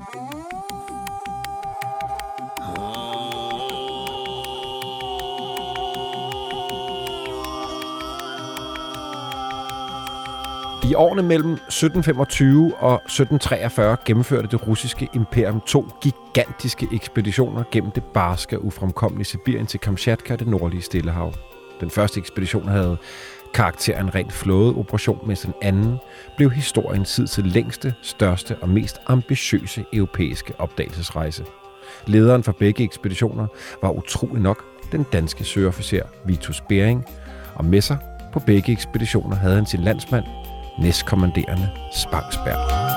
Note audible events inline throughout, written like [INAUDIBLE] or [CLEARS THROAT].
I årene mellem 1725 og 1743 gennemførte det russiske imperium to gigantiske ekspeditioner gennem det barske og ufremkommelige Sibirien til Kamchatka og det nordlige Stillehav. Den første ekspedition havde karakter af en rent flådeoperation, mens den anden blev historiens tid til længste, største og mest ambitiøse europæiske opdagelsesrejse. Lederen for begge ekspeditioner var utrolig nok den danske søofficer Vitus Bering, og med sig på begge ekspeditioner havde han sin landsmand, næstkommanderende Spangsberg.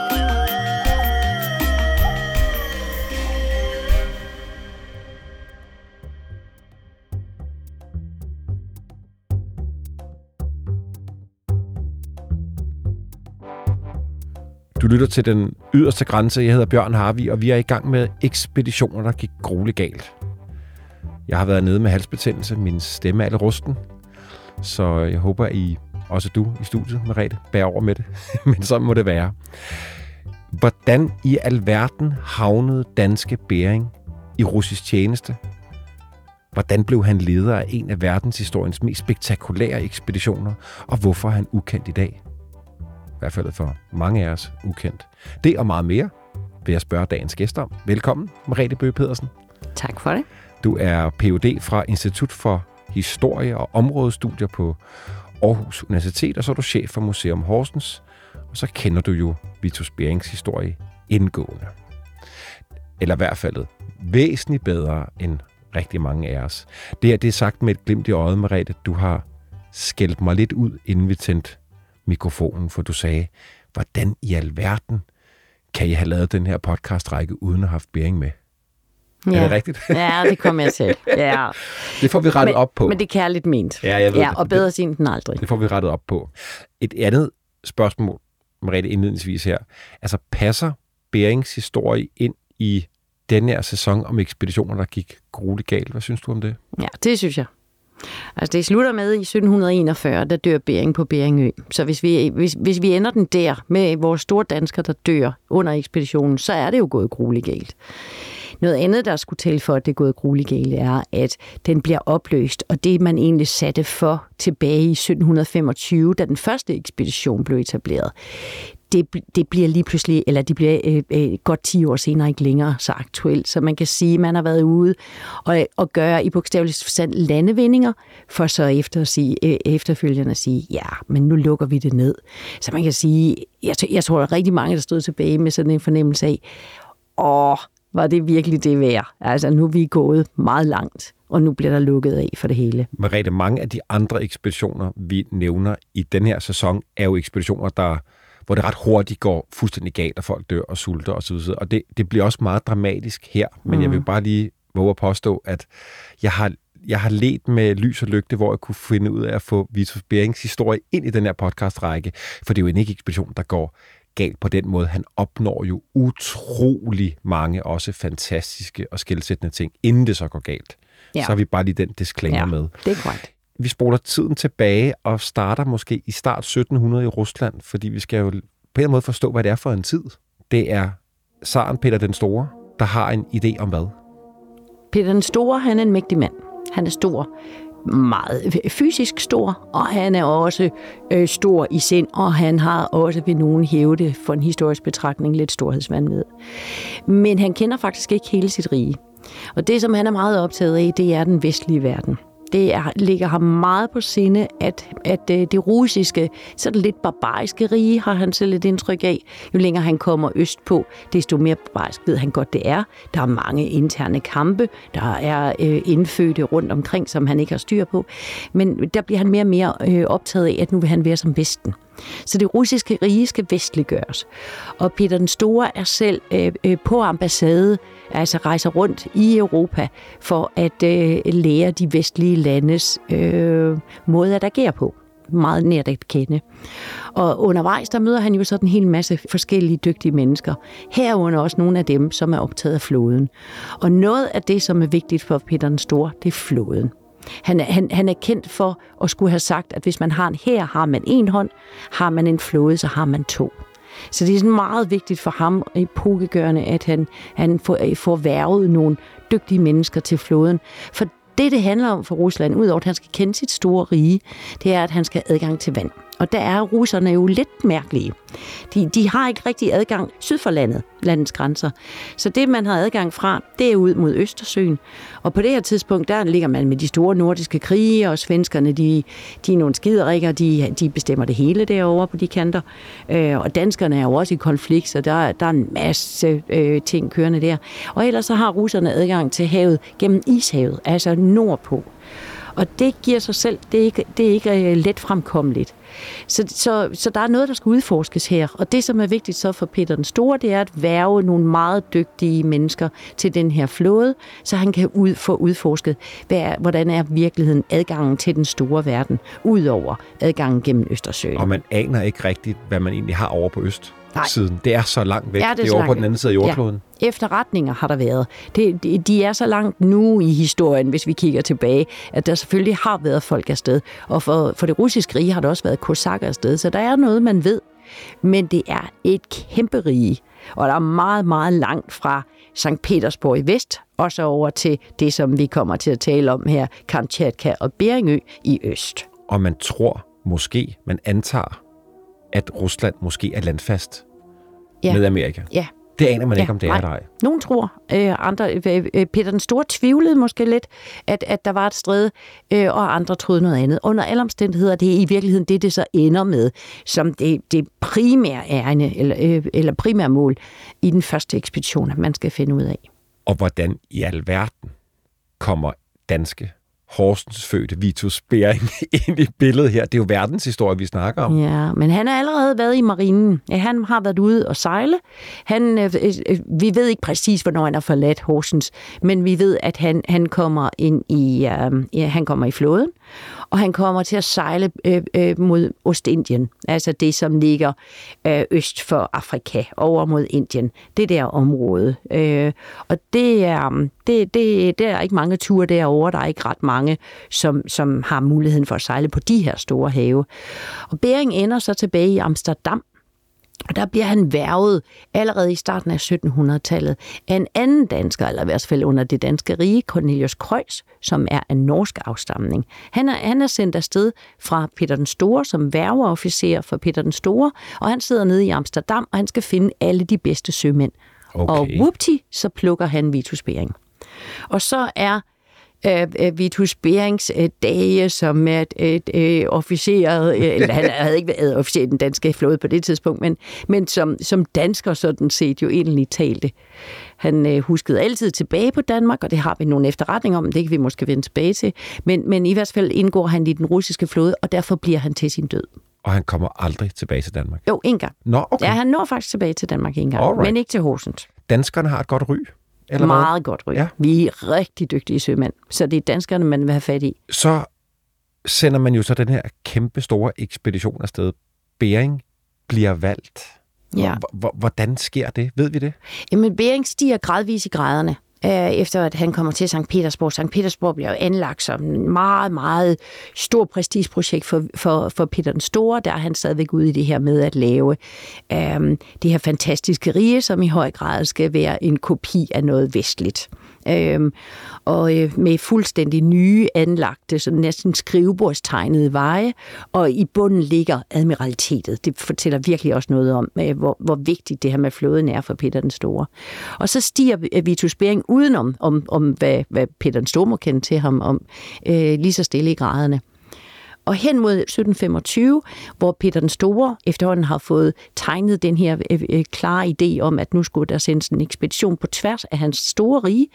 Du lytter til den yderste grænse. Jeg hedder Bjørn Harvi, og vi er i gang med ekspeditioner, der gik grueligt galt. Jeg har været nede med halsbetændelse. Min stemme er alle rusten. Så jeg håber, at I, også du i studiet, Merete, bærer over med det. [LAUGHS] Men så må det være. Hvordan i alverden havnede danske Bering i russisk tjeneste? Hvordan blev han leder af en af verdenshistoriens mest spektakulære ekspeditioner? Og hvorfor er han ukendt i dag? Hvert fald for mange af os ukendt. Det og meget mere vil jeg spørge dagens gæst om. Velkommen, Merete Bøge Pedersen. Tak for det. Du er Ph.D. fra Institut for Historie og Områdestudier på Aarhus Universitet, og så er du chef for Museum Horsens, og så kender du jo Vitus Berings historie indgående. Eller i hvert fald væsentligt bedre end rigtig mange af os. Det her det er sagt med et glimt i øjet, Merete. Du har skældt mig lidt ud, inden vi tændte mikrofonen, for du sagde, hvordan i alverden kan I have lavet den her podcastrække uden at have haft Bering med? Ja. Er det rigtigt? [LAUGHS] ja, det kommer jeg til. Ja. Det får vi rettet men, op på. Men det er kærligt ment. Ja, jeg ved ja, det. og bedre sent end aldrig. Det får vi rettet op på. Et andet spørgsmål, Merete, indledningsvis her. Altså, passer Berings historie ind i den her sæson om ekspeditioner, der gik grueligt galt? Hvad synes du om det? Ja, det synes jeg. Altså det slutter med i 1741, der dør Bering på Beringø. Så hvis vi, hvis, hvis vi ender den der med vores store dansker, der dør under ekspeditionen, så er det jo gået grueligt galt. Noget andet, der skulle til for, at det er gået grueligt galt, er, at den bliver opløst, og det man egentlig satte for tilbage i 1725, da den første ekspedition blev etableret, det, det bliver lige pludselig, eller det bliver øh, øh, godt 10 år senere ikke længere så aktuelt. Så man kan sige, at man har været ude og, og gøre i bogstavelig forstand landevindinger, for så efter at sige, øh, efterfølgende at sige, ja, men nu lukker vi det ned. Så man kan sige, jeg, jeg tror, der er rigtig mange, der stod tilbage med sådan en fornemmelse af, åh, var det virkelig det værd? Altså, nu er vi gået meget langt, og nu bliver der lukket af for det hele. Merete, mange af de andre ekspeditioner, vi nævner i den her sæson, er jo ekspeditioner, der hvor det ret hurtigt går fuldstændig galt, og folk dør og sulter osv. Og det, det bliver også meget dramatisk her, men mm. jeg vil bare lige våge at påstå, at jeg har, jeg har let med lys og lygte, hvor jeg kunne finde ud af at få Vitus Berings historie ind i den her podcastrække, for det er jo en ikke ekspedition, der går galt på den måde. Han opnår jo utrolig mange, også fantastiske og skældsættende ting, inden det så går galt. Ja. Så har vi bare lige den disclaimer ja, med. det er korrekt vi spoler tiden tilbage og starter måske i start 1700 i Rusland, fordi vi skal jo på en måde forstå, hvad det er for en tid. Det er Saren Peter den Store, der har en idé om hvad? Peter den Store, han er en mægtig mand. Han er stor, meget fysisk stor, og han er også øh, stor i sind, og han har også ved nogen hævde for en historisk betragtning lidt storhedsvandvid. Men han kender faktisk ikke hele sit rige. Og det, som han er meget optaget af, det er den vestlige verden det er, ligger ham meget på sinde, at, at øh, det russiske, sådan lidt barbariske rige, har han selv et indtryk af. Jo længere han kommer øst på, desto mere barbarisk ved han godt, det er. Der er mange interne kampe, der er øh, indfødte rundt omkring, som han ikke har styr på. Men der bliver han mere og mere øh, optaget af, at nu vil han være som Vesten. Så det russiske rige skal vestliggøres. Og Peter den Store er selv øh, øh på ambassade, altså rejser rundt i Europa for at øh, lære de vestlige landes øh, måde at agere på meget nært at kende. Og undervejs, der møder han jo sådan en hel masse forskellige dygtige mennesker. Herunder også nogle af dem, som er optaget af floden. Og noget af det, som er vigtigt for Peter den Store, det er floden. Han han, han er kendt for at skulle have sagt, at hvis man har en her, har man en hånd, har man en flåde, så har man to. Så det er sådan meget vigtigt for ham epokegørende, at han, han får, øh, får værvet nogle dygtige mennesker til floden. For det, det handler om for Rusland, udover at han skal kende sit store rige, det er, at han skal have adgang til vand. Og der er russerne jo lidt mærkelige. De, de har ikke rigtig adgang syd for landet, landets grænser. Så det, man har adgang fra, det er ud mod Østersøen. Og på det her tidspunkt, der ligger man med de store nordiske krige, og svenskerne, de, de er nogle skiderikker, de, de bestemmer det hele derovre på de kanter. Øh, og danskerne er jo også i konflikt, så der, der er en masse øh, ting kørende der. Og ellers så har russerne adgang til havet gennem ishavet, altså nordpå. Og det giver sig selv, det er ikke, det er ikke øh, let fremkommeligt. Så, så, så der er noget, der skal udforskes her. Og det, som er vigtigt så for Peter den Store, det er at værve nogle meget dygtige mennesker til den her flåde, så han kan ud, få udforsket, hvad er, hvordan er virkeligheden adgangen til den store verden, udover adgangen gennem Østersøen. Og man aner ikke rigtigt, hvad man egentlig har over på øst. Nej. siden. Det er så langt væk. Ja, det er, det er over på den anden side af jordkloden. Ja. Efterretninger har der været. Det, de, de er så langt nu i historien, hvis vi kigger tilbage, at der selvfølgelig har været folk afsted. Og for, for det russiske rige har der også været kosakker afsted, så der er noget, man ved. Men det er et kæmpe rige, og der er meget, meget langt fra St. Petersborg i vest, og så over til det, som vi kommer til at tale om her, Kamchatka og Beringø i øst. Og man tror, måske, man antager, at Rusland måske er landfast ja. med Amerika. Ja. Det aner man ja, ikke, om det nej. er der Nogen tror, øh, andre, øh, øh, Peter den Store tvivlede måske lidt, at, at der var et strid, øh, og andre troede noget andet. Under alle omstændigheder, det er i virkeligheden det, det så ender med, som det, det primære ærne, eller, øh, eller primære mål i den første ekspedition, at man skal finde ud af. Og hvordan i alverden kommer danske Horsens fødte Vitus Bering [LAUGHS] ind i billedet her. Det er jo verdenshistorie, vi snakker om. Ja, men han har allerede været i marinen. Ja, han har været ude og sejle. Han, øh, øh, øh, vi ved ikke præcis, hvornår han har forladt Horsens, men vi ved, at han, han kommer ind i, øh, ja, han kommer i flåden og han kommer til at sejle øh, øh, mod Ostindien, altså det, som ligger øh, øst for Afrika, over mod Indien, det der område. Øh, og det er, um, det, det, det er ikke mange ture derovre, der er ikke ret mange, som, som har muligheden for at sejle på de her store have. Og Bering ender så tilbage i Amsterdam, og der bliver han værvet allerede i starten af 1700-tallet af en anden dansker, eller i hvert fald under det danske rige, Cornelius Kreuz, som er af norsk afstamning. Han er, han er sendt afsted fra Peter den Store som værveofficer for Peter den Store, og han sidder nede i Amsterdam, og han skal finde alle de bedste sømænd. Okay. Og whoopty, så plukker han Vitus Bering. Og så er øh, Vitus Berings øh, dage som et, et, et officeret, øh, eller han [LAUGHS] havde ikke været officer i den danske flåde på det tidspunkt, men, men som, som dansker sådan set jo egentlig talte. Han øh, huskede altid tilbage på Danmark, og det har vi nogle efterretninger om, det kan vi måske vende tilbage til, men, men i hvert fald indgår han i den russiske flåde, og derfor bliver han til sin død. Og han kommer aldrig tilbage til Danmark? Jo, en gang. Nå, okay. Ja, han når faktisk tilbage til Danmark en gang, Alright. men ikke til Horsens. Danskerne har et godt ry. Eller Meget hvad? godt ryg. Ja. Vi er rigtig dygtige sømænd, så det er danskerne, man vil have fat i. Så sender man jo så den her kæmpe store ekspedition afsted. Bering bliver valgt. Ja. Hvordan sker det? Ved vi det? Jamen, Bering stiger gradvist i graderne øh, efter at han kommer til St. Petersborg. St. Petersborg bliver jo anlagt som en meget, meget stor prestigeprojekt for, for, for Peter den Store. Der er han stadigvæk ude i det her med at lave øh, det her fantastiske rige, som i høj grad skal være en kopi af noget vestligt øh, og øh, med fuldstændig nye anlagte, så næsten skrivebordstegnede veje, og i bunden ligger admiralitetet. Det fortæller virkelig også noget om, øh, hvor, hvor vigtigt det her med flåden er for Peter den Store. Og så stiger øh, Vitus Bering udenom, om, om hvad, hvad Peter den Store må kende til ham om, øh, lige så stille i graderne. Og hen mod 1725, hvor Peter den Store efterhånden har fået tegnet den her øh, øh, klare idé om, at nu skulle der sendes en ekspedition på tværs af hans store rige,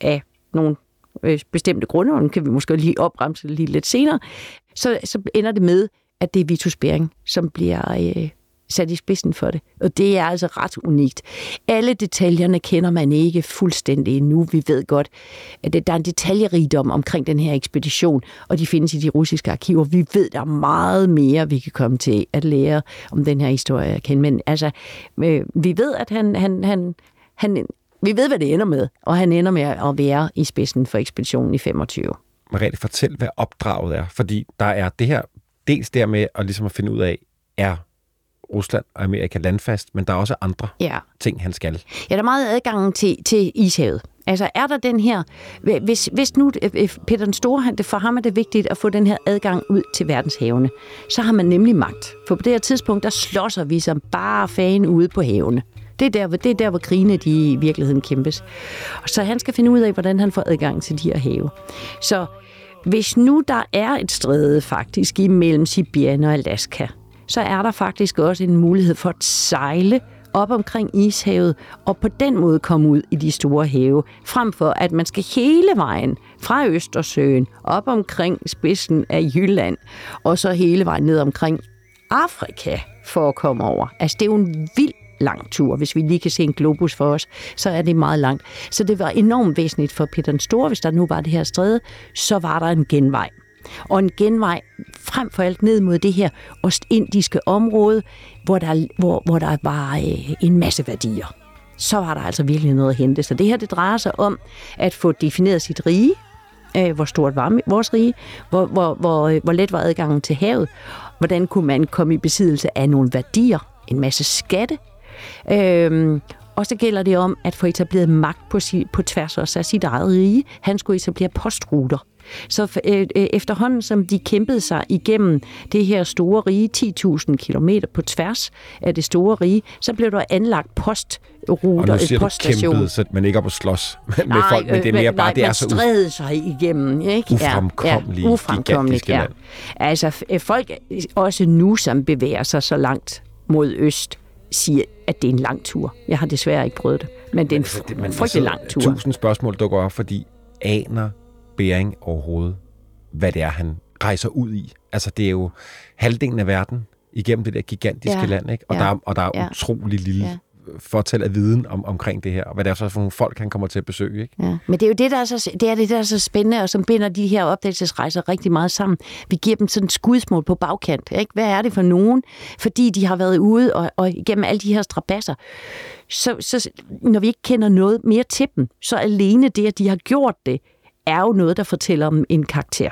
af nogle øh, bestemte grunde, og den kan vi måske lige opremse lige lidt senere, så, så ender det med, at det er Vitus Bering, som bliver øh, sat i spidsen for det. Og det er altså ret unikt. Alle detaljerne kender man ikke fuldstændig endnu. Vi ved godt, at der er en detaljerigdom omkring den her ekspedition, og de findes i de russiske arkiver. Vi ved, der er meget mere, vi kan komme til at lære om den her historie at kende. Men altså, øh, vi ved, at han, han, han, han vi ved, hvad det ender med, og han ender med at være i spidsen for ekspeditionen i 25. Mariette, fortæl, hvad opdraget er, fordi der er det her, dels der med at, ligesom at finde ud af, er Rusland og Amerika landfast, men der er også andre Ja. ting, han skal. Ja, der er meget adgang til, til ishavet. Altså er der den her, hvis, hvis nu øh, øh, Peter den Store, han, det for ham er det vigtigt at få den her adgang ud til verdenshavene, så har man nemlig magt. For på det her tidspunkt, der slåsser vi som bare fan ude på havene. Det er, der, hvor- det er der, hvor krigene de i virkeligheden kæmpes. Og så han skal finde ud af, hvordan han får adgang til de her have. Så hvis nu der er et stræde faktisk imellem Sibirien og Alaska, så er der faktisk også en mulighed for at sejle op omkring ishavet, og på den måde komme ud i de store have, frem for at man skal hele vejen fra Østersøen op omkring spidsen af Jylland, og så hele vejen ned omkring Afrika for at komme over. Altså, det er jo en vild lang tur. Hvis vi lige kan se en globus for os, så er det meget langt. Så det var enormt væsentligt for Peter den Store, hvis der nu var det her stræde, så var der en genvej. Og en genvej frem for alt ned mod det her ostindiske område, hvor der, hvor, hvor der var øh, en masse værdier. Så var der altså virkelig noget at hente. Så det her, det drejer sig om at få defineret sit rige, øh, hvor stort var vores rige, hvor, hvor, hvor, øh, hvor let var adgangen til havet, hvordan kunne man komme i besiddelse af nogle værdier, en masse skatte, øh, og så gælder det om at få etableret magt på, si, på tværs også af sit eget rige. Han skulle etablere postruter. Så øh, øh, efterhånden, som de kæmpede sig igennem det her store rige, 10.000 km på tværs af det store rige, så blev der anlagt postruter, Og nu et siger poststation. kæmpet, så man ikke er op og slås [LAUGHS] med, med folk, men det er mere bare, nej, det er man så stræde sig igennem. Ikke? Ufremkommelige, ja, ufremkommeligt, ja. land. Altså, øh, folk også nu, som bevæger sig så langt mod øst, siger, at det er en lang tur. Jeg har desværre ikke prøvet det, men det er en Altså, frygtelig lang tur. Tusind spørgsmål dukker op, fordi aner Bering overhovedet, hvad det er, han rejser ud i. Altså, det er jo halvdelen af verden igennem det der gigantiske Ja, land, ikke? Og, ja, der, er- og der er ja. utrolig lille Ja. fortal af viden om, omkring det her, og hvad det er for nogle folk, han kommer til at besøge, ikke? Ja. Men det er jo det, der er, så, det er det, der er så spændende, og som binder de her opdagelsesrejser rigtig meget sammen. Vi giver dem sådan et skudsmål på bagkant. Ikke? Hvad er det for nogen? Fordi de har været ude og, og igennem alle de her strabasser. Så, så når vi ikke kender noget mere til dem, så alene det, at de har gjort det, er jo noget, der fortæller om en karakter.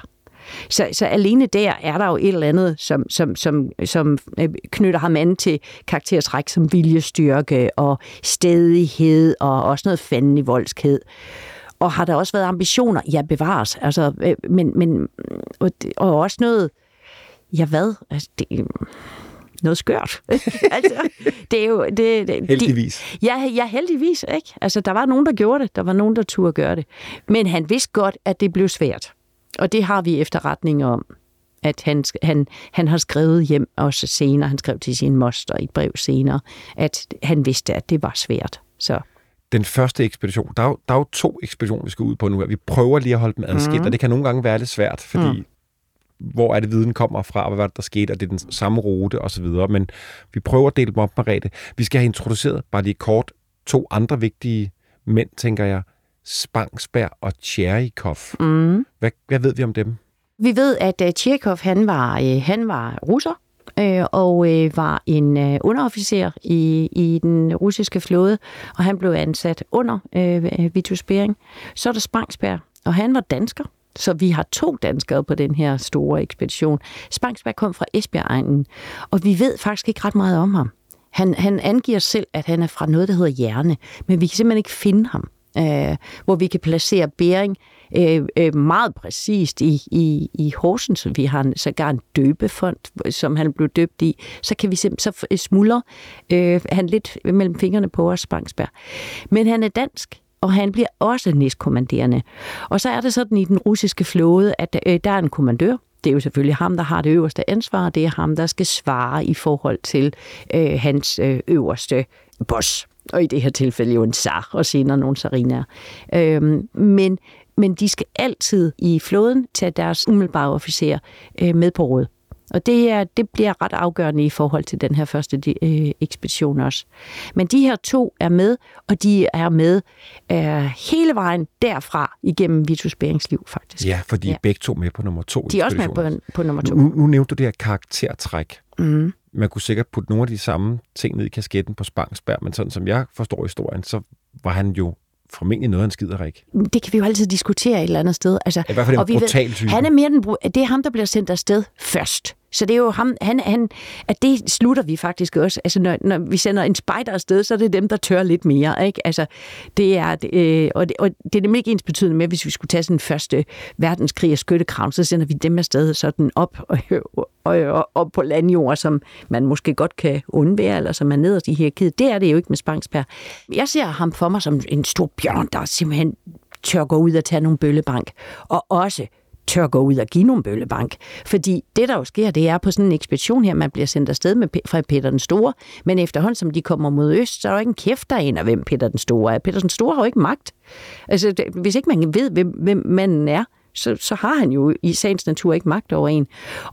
Så, så alene der er der jo et eller andet, som, som, som, som øh, knytter ham an til karaktertræk som viljestyrke og stedighed og også noget fanden i voldskhed. Og har der også været ambitioner? Ja, bevares. Altså, øh, men, men, og, og også noget, ja hvad? Altså, det, noget skørt. [LAUGHS] altså, det er jo... Det, det, Heldigvis. De, ja, ja, heldigvis. Ikke? Altså, der var nogen, der gjorde det. Der var nogen, der turde gøre det. Men han vidste godt, at det blev svært. Og det har vi efterretninger om. At han, han, han har skrevet hjem også senere, han skrev til sin moster i et brev senere, at han vidste, at det var svært. Så Den første ekspedition, der er, jo, der er jo to ekspeditioner, vi skal ud på nu. Vi prøver lige at holde dem adskilt, mm. og det kan nogle gange være lidt svært, fordi mm. Hvor er det, viden kommer fra, og hvad var det, der skete, og det er den samme rute osv. Men vi prøver at dele dem op, Margrethe. Vi skal have introduceret, bare lige kort, to andre vigtige mænd, tænker jeg. Spangsberg og Tjerikov. mm. Hvad, hvad ved vi om dem? Vi ved, at uh, Tjekov, han var, uh, han var russer, øh, og uh, var en uh, underofficer i, i den russiske flåde, og han blev ansat under uh, Vitus Bering. Så er der Spangsberg, og han var dansker. Så vi har to danskere på den her store ekspedition. Spangsberg kom fra Esbjerg-egnen, og vi ved faktisk ikke ret meget om ham. Han, han angiver selv, at han er fra noget, der hedder Hjerne, men vi kan simpelthen ikke finde ham. Øh, hvor vi kan placere Bering øh, øh, meget præcist i, i, i Horsens. Vi har en, sågar en døbefond, som han blev døbt i. Så kan vi simpelthen, så smuldrer øh, han lidt mellem fingrene på os, Spangsberg. Men han er dansk, og han bliver også næstkommanderende. Og så er det sådan i den russiske flåde, at øh, der er en kommandør, det er jo selvfølgelig ham, der har det øverste ansvar, det er ham, der skal svare i forhold til øh, hans øh, øverste boss. Og i det her tilfælde jo en zar, og senere nogle zarinaer. Øhm, men, men de skal altid i flåden tage deres umiddelbare officer øh, med på råd. Og det, er, det bliver ret afgørende i forhold til den her første øh, ekspedition også. Men de her to er med, og de er med øh, hele vejen derfra igennem Vitus Berings liv, faktisk. Ja, for de er Ja. begge to med på nummer to. De er også med på, på nummer to. Nu, nu nævnte du det her karaktertræk. Mm. Man kunne sikkert putte nogle af de samme ting ned i kasketten på Spangsberg, men sådan som jeg forstår historien, så var han jo formentlig noget af en skiderik. Det kan vi jo altid diskutere et eller andet sted. Altså, I hvert fald en vi ved- brutal type. Han er mere den, det er ham, der bliver sendt afsted først. Så det er jo ham, han, han, at det slutter vi faktisk også. Altså, når, når vi sender en spejder afsted, så er det dem, der tør lidt mere. Ikke? Altså, det er, øh, og, det, og det er nemlig ikke ens betydende med, hvis vi skulle tage sådan en første verdenskrig og skyttekravn, så sender vi dem afsted sådan op [LAUGHS] og, og, og, og på landjord, som man måske godt kan undvære, eller som er nederst i hierarkiet. Det er det jo ikke med Spangsberg. Jeg ser ham for mig som en stor bjørn, der simpelthen tør gå ud og tage nogle bøllebank. Og også tør gå ud og give nogle bøllebank. Fordi det, der jo sker, det er på sådan en ekspedition her, man bliver sendt afsted med, fra Peter den Store, men efterhånden som de kommer mod øst, så er der jo ikke en kæft derinde af, hvem Peter den Store er. Peter den Store har jo ikke magt. Altså, det, hvis ikke man ved, hvem, hvem manden er, så, så har han jo i sagens natur ikke magt over en.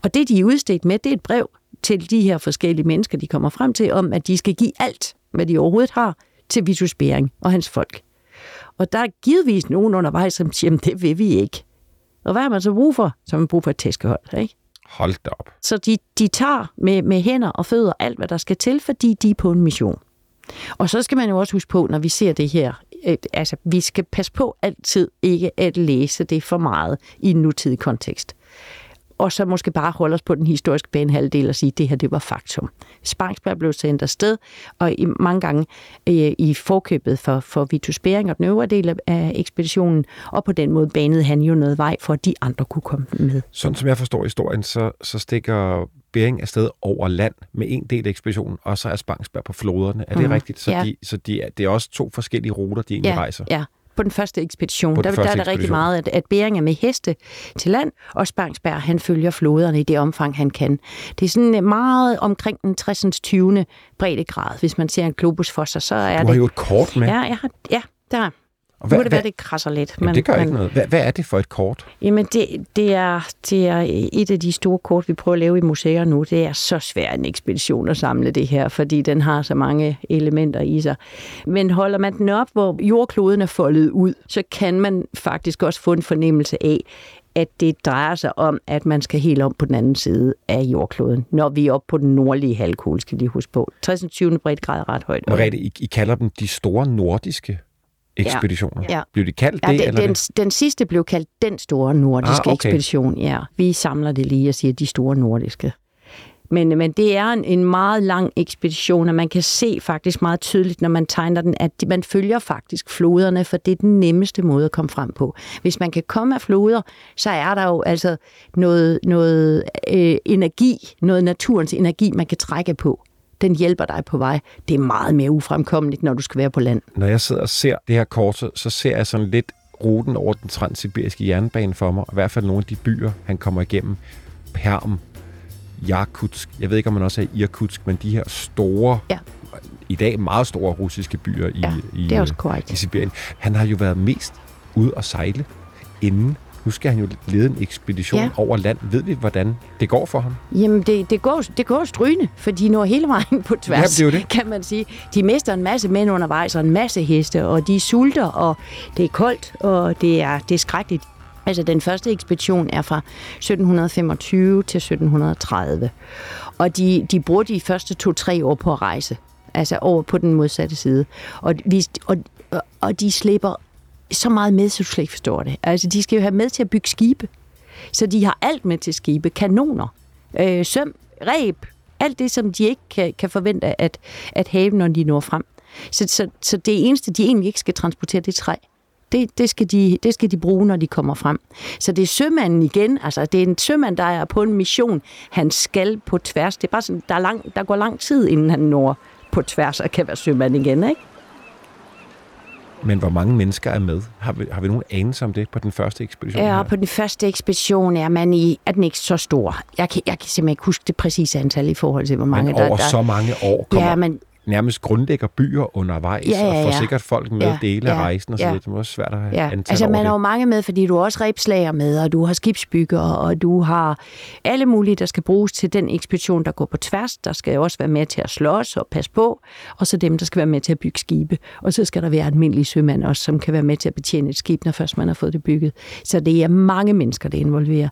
Og det, de er udstedt med, det er et brev til de her forskellige mennesker, de kommer frem til, om at de skal give alt, hvad de overhovedet har, til Vitus Bering og hans folk. Og der er givetvis nogen undervejs, som siger, det vil vi ikke. Og hvad har man så brug for? Så har man brug for et tæskehold, ikke? Hold da op. Så de, de tager med, med hænder og fødder alt, hvad der skal til, fordi de er på en mission. Og så skal man jo også huske på, når vi ser det her, øh, altså vi skal passe på altid ikke at læse det for meget i en nutidig kontekst og så måske bare holde os på den historiske banehalvdel og sige, at det her det var faktum. Spangsberg blev sendt afsted, og i, mange gange øh, i forkøbet for, for Vitus Bering og den øvrige del af ekspeditionen, og på den måde banede han jo noget vej for, at de andre kunne komme med. Sådan som jeg forstår historien, så, så stikker Bering afsted over land med en del af ekspeditionen, og så er Spangsberg på floderne. Er det mm. rigtigt? Så, ja. de, så de, det er også to forskellige ruter, de egentlig ja, rejser? Ja, på den første ekspedition. Den der, første der er der rigtig meget, at, at Bering er med heste til land, og Spangsberg han følger floderne i det omfang, han kan. Det er sådan meget omkring den 60. 20. breddegrad, hvis man ser en globus for sig, så er du det... har jo et kort med. Ja, jeg har, ja der og hvad, nu er det være, det krasser lidt. Men, det gør men, ikke noget. Hvad, hvad er det for et kort? Jamen, det, det, er, det er et af de store kort, vi prøver at lave i museer nu. Det er så svært en ekspedition at samle det her, fordi den har så mange elementer i sig. Men holder man den op, hvor jordkloden er foldet ud, så kan man faktisk også få en fornemmelse af, at det drejer sig om, at man skal helt om på den anden side af jordkloden, når vi er oppe på den nordlige halvkugle, skal vi huske på. 60. 20. breddegrad ret højt. Merete, I, I kalder dem de store nordiske ekspeditioner. Ja. Blev de kaldt ja, det? Den, eller den, den sidste blev kaldt den store nordiske ah, okay. ekspedition. Ja, vi samler det lige og siger de store nordiske. Men, men det er en, en meget lang ekspedition, og man kan se faktisk meget tydeligt, når man tegner den, at man følger faktisk floderne, for det er den nemmeste måde at komme frem på. Hvis man kan komme af floder, så er der jo altså noget, noget øh, energi, noget naturens energi, man kan trække på den hjælper dig på vej. Det er meget mere ufremkommeligt, når du skal være på land. Når jeg sidder og ser det her kort, så, så ser jeg sådan lidt ruten over den transsibiriske jernbane for mig, i hvert fald nogle af de byer, han kommer igennem. Perm, Jakutsk, jeg ved ikke, om man også er Irkutsk, men de her store, ja. i dag meget store russiske byer i, ja, i, det er også i Sibirien. Han har jo været mest ude at sejle inden nu skal han jo lede en ekspedition ja. over land. Ved vi, hvordan det går for ham? Jamen, det, det, går, det går strygende, for de når hele vejen på tværs, ja, det det. kan man sige. De mister en masse mænd undervejs, og en masse heste, og de sulter, og det er koldt, og det er, det er skrækkeligt. Altså, den første ekspedition er fra 1725 til 1730. Og de, de bruger de første to-tre år på at rejse. Altså over på den modsatte side. Og, vi, og, og de slipper så meget med, så du slet ikke forstår det. Altså, de skal jo have med til at bygge skibe. Så de har alt med til skibe. Kanoner, øh, søm, ræb, alt det, som de ikke kan, kan forvente at, at have, når de når frem. Så, så, så det eneste, de egentlig ikke skal transportere, det er træ. Det, det, skal de, det skal de bruge, når de kommer frem. Så det er sømanden igen. Altså, det er en sømand, der er på en mission. Han skal på tværs. Det er bare sådan, der, er lang, der går lang tid, inden han når på tværs og kan være sømand igen, ikke? Men hvor mange mennesker er med? Har vi, har vi nogen anelse om det på den første ekspedition? Ja, her? på den første ekspedition er man i, er den ikke så stor. Jeg kan, jeg kan simpelthen ikke huske det præcise antal i forhold til, hvor mange men over der, der... så mange år kommer ja, men, nærmest grundlægger byer undervejs, ja, ja, ja. og får sikkert folk med ja, dele af ja, rejsen og så ja. Det er også svært at have ja. Altså man har jo mange med, fordi du har også rebslager med, og du har skibsbygger, og du har alle mulige, der skal bruges til den ekspedition, der går på tværs. Der skal også være med til at slås og passe på, og så dem, der skal være med til at bygge skibe. Og så skal der være almindelige sømænd også, som kan være med til at betjene et skib, når først man har fået det bygget. Så det er mange mennesker, det involverer.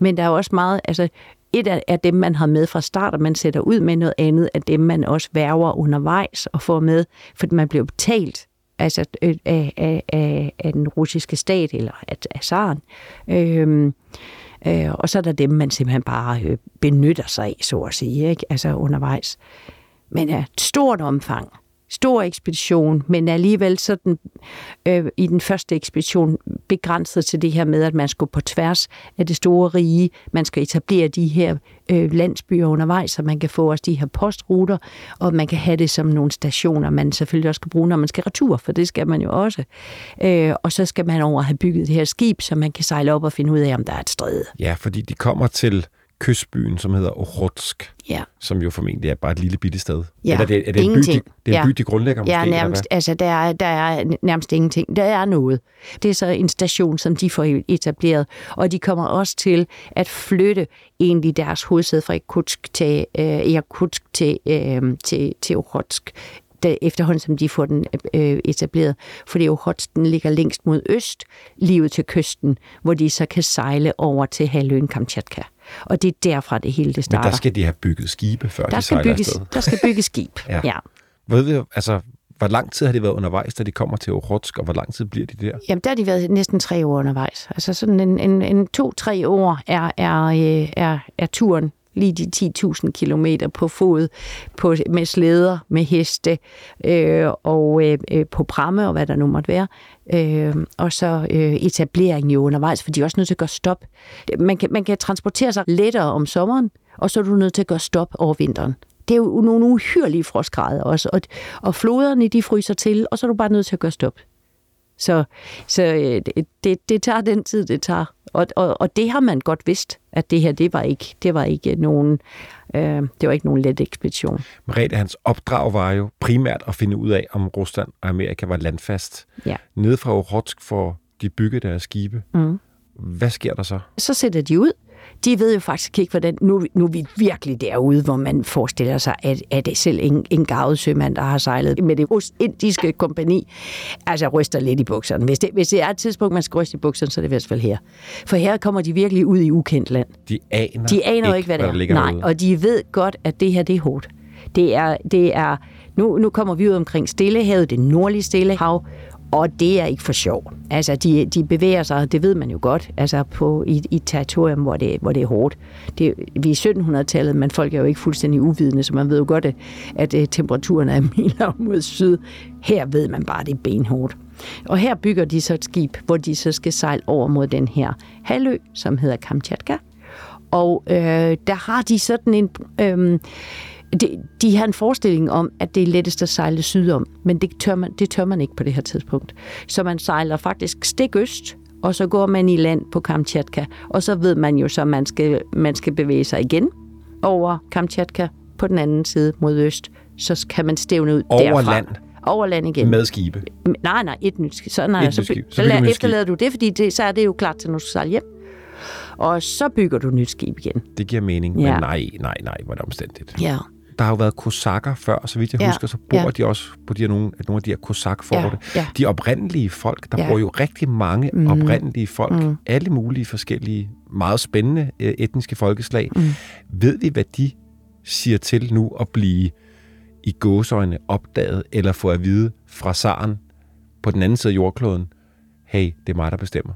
Men der er også meget, altså et af dem, man har med fra start, og man sætter ud med noget andet af dem, man også værver undervejs og får med, fordi man bliver betalt altså øh, af, af, af, af den russiske stat, eller af, af zaren. Øhm, Øh, og så er der dem, man simpelthen bare øh, benytter sig af, så at sige, ikke? altså undervejs. Men af et stort omfang stor ekspedition, men alligevel sådan øh, i den første ekspedition begrænset til det her med, at man skulle på tværs af det store rige. Man skal etablere de her øh, landsbyer undervejs, så man kan få også de her postruter, og man kan have det som nogle stationer, man selvfølgelig også skal bruge, når man skal retur, for det skal man jo også. Øh, og så skal man over have bygget det her skib, så man kan sejle op og finde ud af, om der er et stræde. Ja, fordi de kommer til kystbyen, som hedder Okhotsk, Ja. som jo formentlig er bare et lille bitte sted. Ja, Eller det, er det en by, de, ingenting. det er en Ja. by, de grundlægger måske? Ja, nærmest, altså der er, der er nærmest ingenting. Der er noget. Det er så en station, som de får etableret, og de kommer også til at flytte egentlig deres hovedsæde fra Irkutsk til, øh, Irkutsk til, øh, til, til Okhotsk da, efterhånden som de får den øh, etableret. Fordi Okhotsk den ligger længst mod øst, livet til kysten, hvor de så kan sejle over til halvøen Kamchatka. Og det er derfra det hele det Men starter. der skal de have bygget skibe, før der de skal, sejler bygges, afsted. der skal bygges skib. [LAUGHS] Ja. ja. Ved vi, altså, hvor lang tid har de været undervejs, da de kommer til Okhotsk, og hvor lang tid bliver de der? Jamen, der har de været næsten tre år undervejs. Altså sådan en, en, en to-tre år er, er, øh, er, er turen lige de 10.000 kilometer på fod, på, med slæder, med heste øh, og øh, øh, på pramme og hvad der nu måtte være. Øh, og så øh, etableringen jo undervejs, for de er også nødt til at gøre stop. Man kan, man kan transportere sig lettere om sommeren, og så er du nødt til at gøre stop over vinteren. Det er jo nogle uhyrlige frostgrader også, og, og floderne de fryser til, og så er du bare nødt til at gøre stop. Så, så øh, det- det, tager den tid, det tager. Og, og, og det har man godt vidst, at det her, det var ikke, det var ikke nogen, øh, det var ikke nogen let ekspedition. Merete, hans opdrag var jo primært at finde ud af, om Rusland og Amerika var landfast. Ja. Nede fra Okhotsk får de bygget deres skibe. Mm. Hvad sker der så? Så sætter de ud. De ved jo faktisk ikke, hvordan... Nu, nu er vi virkelig derude, hvor man forestiller sig, at, at det selv en, en gavet sømand, der har sejlet med det indiske kompani, altså ryster lidt i bukserne. Hvis det, hvis det er et tidspunkt, man skal ryste i bukserne, så er det i hvert fald her. For her kommer de virkelig ud i ukendt land. De aner, De aner jo ikke, hvad det er. ligger Nej, derude. og de ved godt, at det her, det er hårdt. Det er, det er, nu, nu kommer vi ud omkring Stillehavet, det nordlige Stillehav, og det er ikke for sjov. Altså, de, de bevæger sig, det ved man jo godt, altså på, i, i et territorium, hvor det, hvor det er hårdt. Det, vi er i 1700-tallet, men folk er jo ikke fuldstændig uvidende, så man ved jo godt, at, at øh, temperaturen er [LAUGHS] mildere mod syd. Her ved man bare, at det er benhårdt. Og her bygger de så et skib, hvor de så skal sejle over mod den her halvø, som hedder Kamchatka. Og øh, der har de sådan en... Øh, de, de har en forestilling om, at det er lettest at sejle sydom, men det tør, man, det tør man ikke på det her tidspunkt. Så man sejler faktisk stik øst, og så går man i land på Kamchatka, og så ved man jo så, at man skal, man skal bevæge sig igen over Kamchatka på den anden side mod øst, så kan man stævne ud Over derfra. land? Over land igen. Med skibe. Nej, nej, et nyt skib. Så, nej, Et så, nyt skib. Så så, så efterlader du det, fordi det, så er det jo klart til, når du skal hjem. Og så bygger du et nyt skib igen. Det giver mening, Ja. men nej, nej, nej, hvor er det omstændigt. Ja. Der har jo været kosakker før, så vidt jeg Ja, husker, så bor ja. de også på de her, nogle, nogle af de her kosakforte. Ja, ja. De oprindelige folk, der Ja. bor jo rigtig mange mm. oprindelige folk, mm. alle mulige forskellige, meget spændende øh, etniske folkeslag. Mm. Ved vi, hvad de siger til nu at blive i gåsøjne opdaget, eller få at vide fra zaren på den anden side af jordkloden, hey, det er mig, der bestemmer.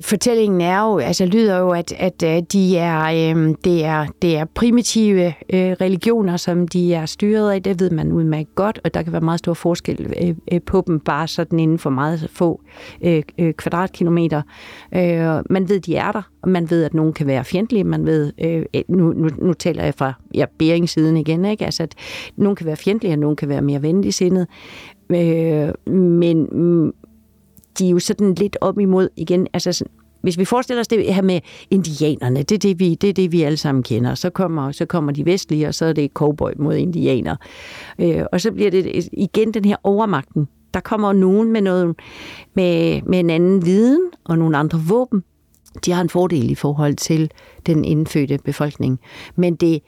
Fortællingen er jo, altså lyder jo, at, at øh, de er, øh, det, er, det er primitive øh, religioner, som de er styret af. Det ved man udmærket godt, og der kan være meget stor forskel øh, øh, på dem, bare sådan inden for meget få øh, øh, kvadratkilometer. Øh, man ved, de er der, og man ved, at nogen kan være fjendtlige. Man ved, øh, nu, nu, nu taler jeg fra ja, Bering-siden igen, ikke? Altså, at nogen kan være fjendtlige, og nogen kan være mere venligsindet. Øh, men de er jo sådan lidt op imod igen, altså sådan, hvis vi forestiller os det her med indianerne, det er det, vi, det er det, vi alle sammen kender. Så kommer, så kommer de vestlige, og så er det cowboy mod indianer. Øh, og så bliver det igen den her overmagten. Der kommer nogen med, noget, med, med en anden viden og nogle andre våben. De har en fordel i forhold til den indfødte befolkning. Men det,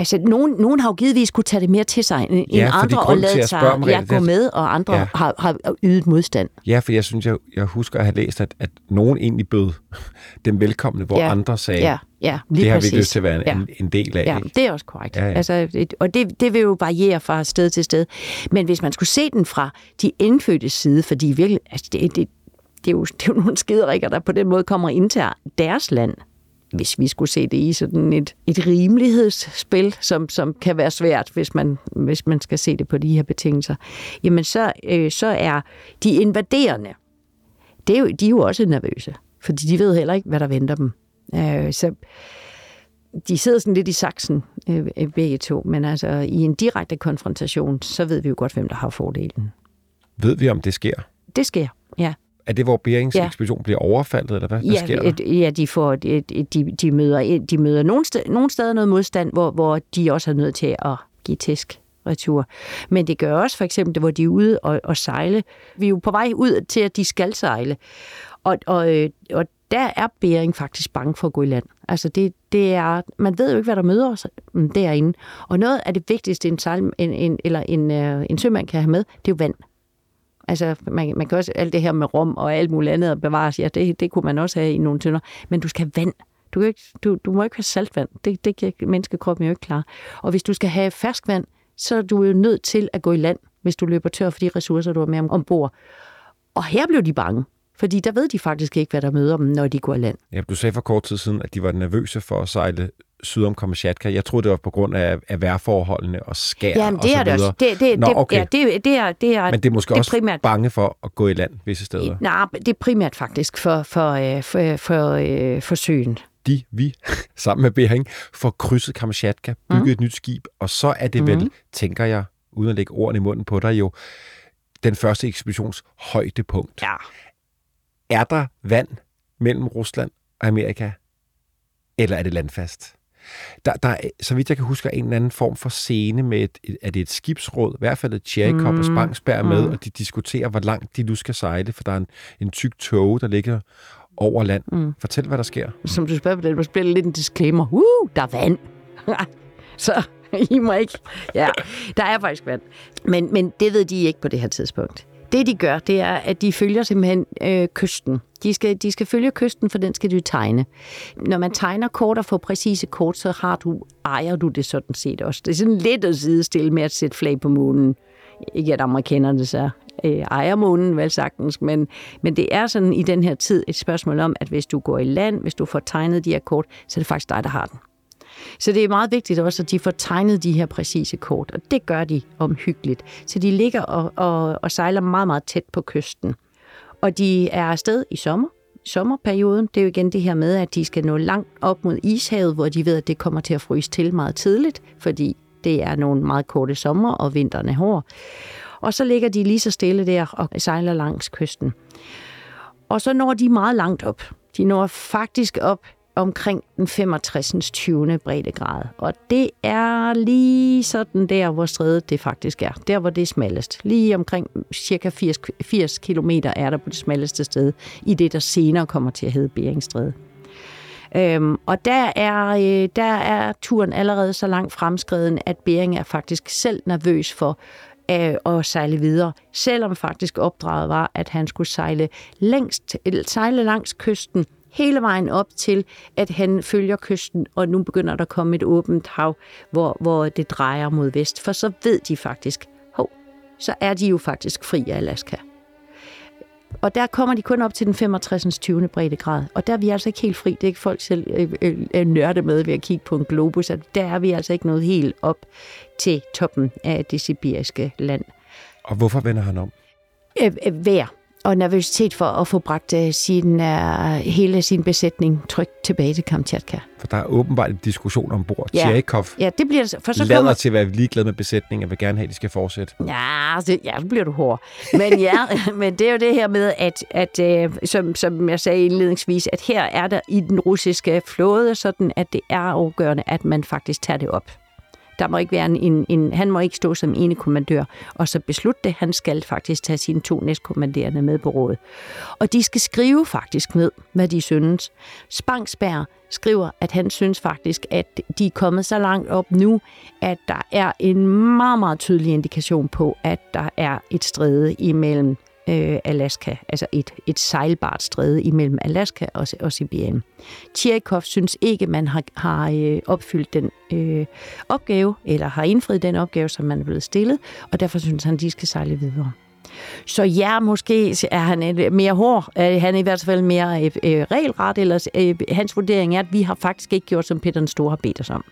Altså, nogen, nogen har jo givetvis kunne tage det mere til sig end Ja, andre, og lade sig om ja, gå med, og andre Ja. har, har ydet modstand. Ja, for jeg synes, jeg, jeg husker at have læst, at, at nogen egentlig bød [LAUGHS] dem velkomne, hvor Ja. andre sagde, Ja, ja, lige det har vi præcis. ikke lyst til at være en, ja. en, del af. Ja, ikke? det er også korrekt. Ja, ja. Altså, og det, det vil jo variere fra sted til sted. Men hvis man skulle se den fra de indfødte side, fordi virkelig, altså det, det, det, er jo, det er jo nogle skiderikker, der på den måde kommer ind til deres land. Hvis vi skulle se det i sådan et, et rimelighedsspil, som, som kan være svært, hvis man, hvis man skal se det på de her betingelser, jamen så, øh, så er de invaderende, det er jo, de er jo også nervøse, fordi de ved heller ikke, hvad der venter dem. Øh, så de sidder sådan lidt i saksen, øh, begge to, men altså i en direkte konfrontation, så ved vi jo godt, hvem der har fordelen. Ved vi, om det sker? Det sker, ja. Er det, hvor Berings ja. ekspedition bliver overfaldet, eller hvad, hvad ja, sker der? Ja, de, får, de, de, de møder, de møder nogle, sted, nogle steder noget modstand, hvor, hvor de også er nødt til at give tæsk retur. Men det gør også for eksempel, hvor de er ude og, og sejle. Vi er jo på vej ud til, at de skal sejle. Og, og, øh, og der er Bering faktisk bange for at gå i land. Altså det, det er, man ved jo ikke, hvad der møder os mm, derinde. Og noget af det vigtigste, en, sejl, en, en, eller en, uh, en sømand kan have med, det er jo vand. Altså, man, man kan også alt det her med rum og alt muligt andet at bevares. Ja, det, det kunne man også have i nogle tønder. Men du skal have vand. Du, kan ikke, du, du må ikke have saltvand. Det, det kan menneskekroppen jo ikke klare. Og hvis du skal have ferskvand, så er du jo nødt til at gå i land, hvis du løber tør for de ressourcer, du har med ombord. Og her blev de bange. Fordi der ved de faktisk ikke, hvad der møder dem, når de går i land. Ja, du sagde for kort tid siden, at de var nervøse for at sejle syd om Kamchatka. Jeg troede, det var på grund af, af vejrforholdene og skær Jamen, det og så er det videre. også. Det, det, Nå, det, okay. ja, det, det, er, det er, Men det er måske det er også primært, bange for at gå i land visse steder. Nej, det er primært faktisk for, for, øh, for, for, øh, for søen. De, vi, [LAUGHS] sammen med Bering, får krydset Kamchatka, bygget mm. et nyt skib, og så er det vel, Mhm. tænker jeg, uden at lægge ordene i munden på dig jo, den første ekspeditions højdepunkt. Ja. Er der vand mellem Rusland og Amerika, eller er det landfast? Der, der er, så vidt jeg kan huske, en eller anden form for scene med, et, et, er det et skibsråd, i hvert fald et Tjerikov mm. og Spangsberg er med, Mm. og de diskuterer, hvor langt de nu skal sejle, for der er en, en tyk tog, der ligger over land. Mm. Fortæl, hvad der sker. Som du spørger på det, du spiller lidt en disclaimer. Uh, der er vand. [LAUGHS] så I må ikke... Ja, der er faktisk vand. Men, men det ved de ikke på det her tidspunkt. Det, de gør, det er, at de følger simpelthen øh, kysten. De skal, de skal følge kysten, for den skal du tegne. Når man tegner kort og får præcise kort, så har du, ejer du det sådan set også. Det er sådan lidt at sidestille med at sætte flag på månen. Ikke at amerikanerne så øh, ejer månen, vel sagtens, men, men det er sådan i den her tid et spørgsmål om, at hvis du går i land, hvis du får tegnet de her kort, så er det faktisk dig, der har den. Så det er meget vigtigt også, at de får tegnet de her præcise kort, og det gør de omhyggeligt. Så de ligger og, og, og sejler meget, meget tæt på kysten. Og de er afsted i sommer, sommerperioden. Det er jo igen det her med, at de skal nå langt op mod ishavet, hvor de ved, at det kommer til at fryse til meget tidligt, fordi det er nogle meget korte sommer, og vinteren er hård. Og så ligger de lige så stille der og sejler langs kysten. Og så når de meget langt op. De når faktisk op omkring den 65. 20. breddegrad. Og det er lige sådan der, hvor strædet det faktisk er. Der, hvor det er smallest. Lige omkring cirka 80, 80 km er der på det smalleste sted, i det, der senere kommer til at hedde Beringstræde. Øhm, og der er, øh, der er turen allerede så langt fremskreden, at Bering er faktisk selv nervøs for øh, at sejle videre, selvom faktisk opdraget var, at han skulle sejle, længst, sejle langs kysten hele vejen op til, at han følger kysten, og nu begynder der at komme et åbent hav, hvor, hvor det drejer mod vest. For så ved de faktisk, hov, så er de jo faktisk fri af Alaska. Og der kommer de kun op til den 65. 20. breddegrad. Og der er vi altså ikke helt fri. Det er ikke folk selv øh, øh, nørde med ved at kigge på en globus. At Der er vi altså ikke nået helt op til toppen af det sibiriske land. Og hvorfor vender han om? Øh, øh, vejr og nervøsitet for at få bragt øh, sin, øh, hele sin besætning trygt tilbage til Kamchatka. For der er åbenbart en diskussion ombord. Ja. Tjerikov Ja, det bliver for så lader kommer... til at være ligeglad med besætningen, og vil gerne have, at de skal fortsætte. Ja, det, ja, så bliver du hård. Men ja, [LAUGHS] men det er jo det her med, at, at øh, som, som jeg sagde indledningsvis, at her er der i den russiske flåde sådan, at det er afgørende, at man faktisk tager det op. Der må ikke være en, en, en, han må ikke stå som ene kommandør, og så beslutte det. Han skal faktisk tage sine to næstkommanderende med på rådet. Og de skal skrive faktisk ned, hvad de synes. Spangsberg skriver, at han synes faktisk, at de er kommet så langt op nu, at der er en meget, meget tydelig indikation på, at der er et stræde imellem øh, Alaska, altså et, et sejlbart stræde imellem Alaska og, og Sibirien. Tjerikov synes ikke, man har, har øh, opfyldt den øh, opgave, eller har indfriet den opgave, som man er blevet stillet, og derfor synes han, de skal sejle videre. Så ja, måske er han mere hård. Øh, han er i hvert fald mere øh, øh, regelret, eller øh, hans vurdering er, at vi har faktisk ikke gjort, som Peter den Store har bedt os om.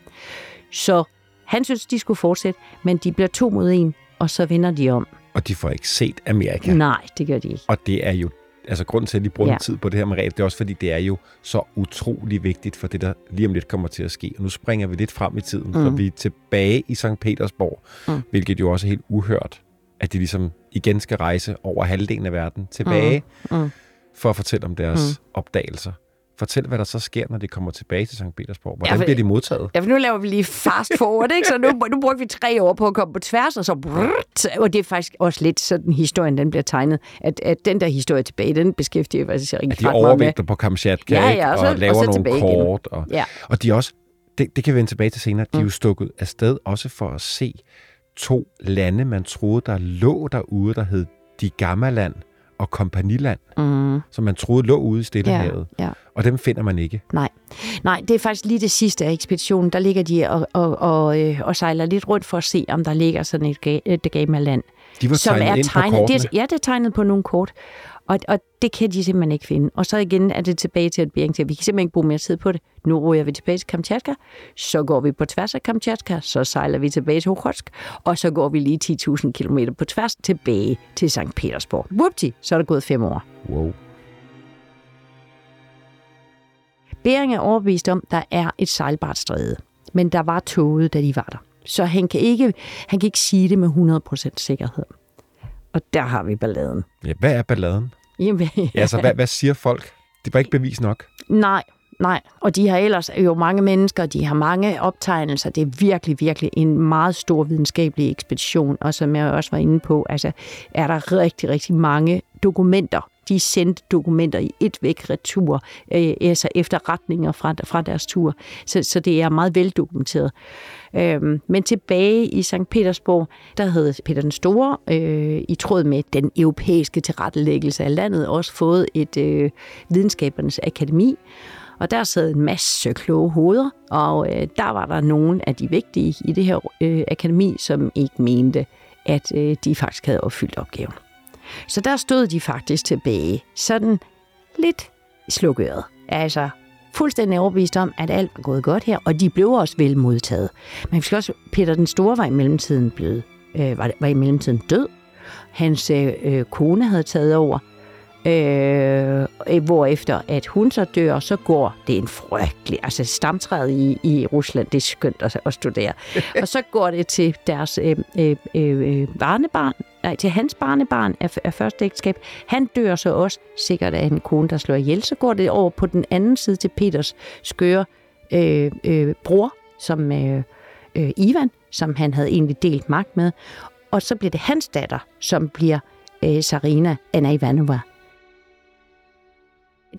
Så han synes, de skulle fortsætte, men de bliver to mod en, og så vinder de om. Og de får ikke set Amerika. Nej, det gør de ikke. Og det er jo, altså grunden til, at de bruger Ja. tid på det her med regel, det er også fordi, det er jo så utrolig vigtigt for det, der lige om lidt kommer til at ske. Og nu springer vi lidt frem i tiden, mm. så vi er tilbage i St. Petersborg, mm. hvilket jo også er helt uhørt, at de ligesom igen skal rejse over halvdelen af verden tilbage, mm. Mm. for at fortælle om deres mm. opdagelser. Fortæl, hvad der så sker, når de kommer tilbage til St. Petersborg. Hvordan Ja, for- bliver de modtaget? Ja, for nu laver vi lige fast forward, ikke? Så nu, nu brugte vi tre år på at komme på tværs, og så... Brrrt, og det er faktisk også lidt sådan, historien den bliver tegnet. At, at den der historie tilbage, den beskæftiger At de ret meget med. overvægter på Kamchatka, Ja, ja, og så- og, og laver så nogle kort. Og, Ja. og de er også, det, det kan vi vende tilbage til senere, de er jo stukket afsted også for at se to lande, man troede, der lå derude, der hed De Gammaland og Kompaniland, Mm, som man troede lå ude i Stillehavet. ja, ja. Og dem finder man ikke. Nej. Nej, det er faktisk lige det sidste af ekspeditionen. Der ligger de og, og, og, øh, og sejler lidt rundt for at se, om der ligger sådan et, ga- et Gama-land. De var som tegnet er ind på tegnet. kortene. Det, ja, det er tegnet på nogle kort. Og, og det kan de simpelthen ikke finde. Og så igen er det tilbage til, at Bering siger, vi kan simpelthen ikke bruge mere tid på det. Nu ryger vi tilbage til Kamchatka, så går vi på tværs af Kamchatka, så sejler vi tilbage til Okhotsk, og så går vi lige 10.000 km på tværs tilbage til St. Petersborg. Whoopty, så er der gået fem år. Wow. Bering er overbevist om, der er et sejlbart stræde, men der var tåget, da de var der. Så han kan ikke, han kan ikke sige det med 100% sikkerhed. Og der har vi balladen. Ja, hvad er balladen? Jamen, [LAUGHS] Ja, altså, hvad, hvad siger folk? Det var ikke bevis nok. Nej, nej. Og de har ellers jo mange mennesker, de har mange optegnelser. Det er virkelig, virkelig en meget stor videnskabelig ekspedition. Og som jeg også var inde på, altså, er der rigtig, rigtig mange dokumenter. De sendte dokumenter i et væk retur, øh, altså efterretninger fra, fra deres tur. Så, så det er meget veldokumenteret. Øh, men tilbage i St. Petersborg, der havde Peter den Store, øh, i tråd med den europæiske tilrettelæggelse af landet, også fået et øh, videnskabernes akademi. Og der sad en masse kloge hoveder, og øh, der var der nogle af de vigtige i det her øh, akademi, som ikke mente, at øh, de faktisk havde opfyldt opgaven. Så der stod de faktisk tilbage, sådan lidt slukøret. Altså fuldstændig overbevist om, at alt var gået godt her, og de blev også vel modtaget. Men vi skal også, Peter den Store var i mellemtiden blevet, øh, var, var i mellemtiden død. Hans øh, øh, kone havde taget over, øh, øh, hvorefter at hun så dør, så går det er en frygtelig, altså stamtræet i, i Rusland, det er skønt at, at studere. [LAUGHS] og så går det til deres øh, øh, øh, barnebarn, nej, til hans barnebarn af, af første ægteskab. Han dør så også sikkert af en kone, der slår ihjel. Så går det over på den anden side til Peters skøre øh, øh, bror, som øh, øh, Ivan, som han havde egentlig delt magt med. Og så bliver det hans datter, som bliver øh, Sarina Anna Ivanova.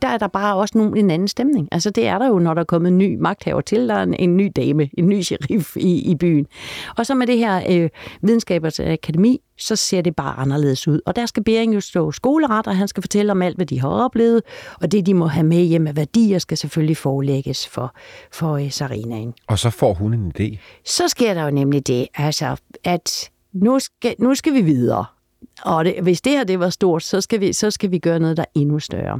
Der er der bare også nogen, en anden stemning. Altså det er der jo, når der er kommet en ny magthaver til, der er en, en ny dame, en ny sheriff i, i byen. Og så med det her øh, videnskabers akademi, så ser det bare anderledes ud. Og der skal Bering jo stå skoleret, og han skal fortælle om alt, hvad de har oplevet, og det, de må have med hjem af værdier, skal selvfølgelig forelægges for, for øh, Sarinaen. Og så får hun en idé. Så sker der jo nemlig det, altså, at nu skal, nu skal vi videre. Og det, hvis det her det var stort, så skal, vi, så skal vi gøre noget, der er endnu større.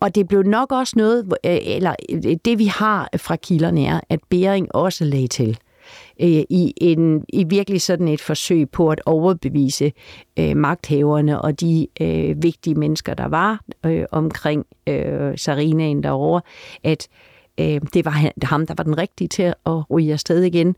Og det blev nok også noget, øh, eller øh, det vi har fra kilderne er, at Bering også lagde til øh, i, en, i virkelig sådan et forsøg på at overbevise øh, magthaverne og de øh, vigtige mennesker, der var øh, omkring øh, Sarinaen derovre, at øh, det var ham, der var den rigtige til at ryge afsted igen.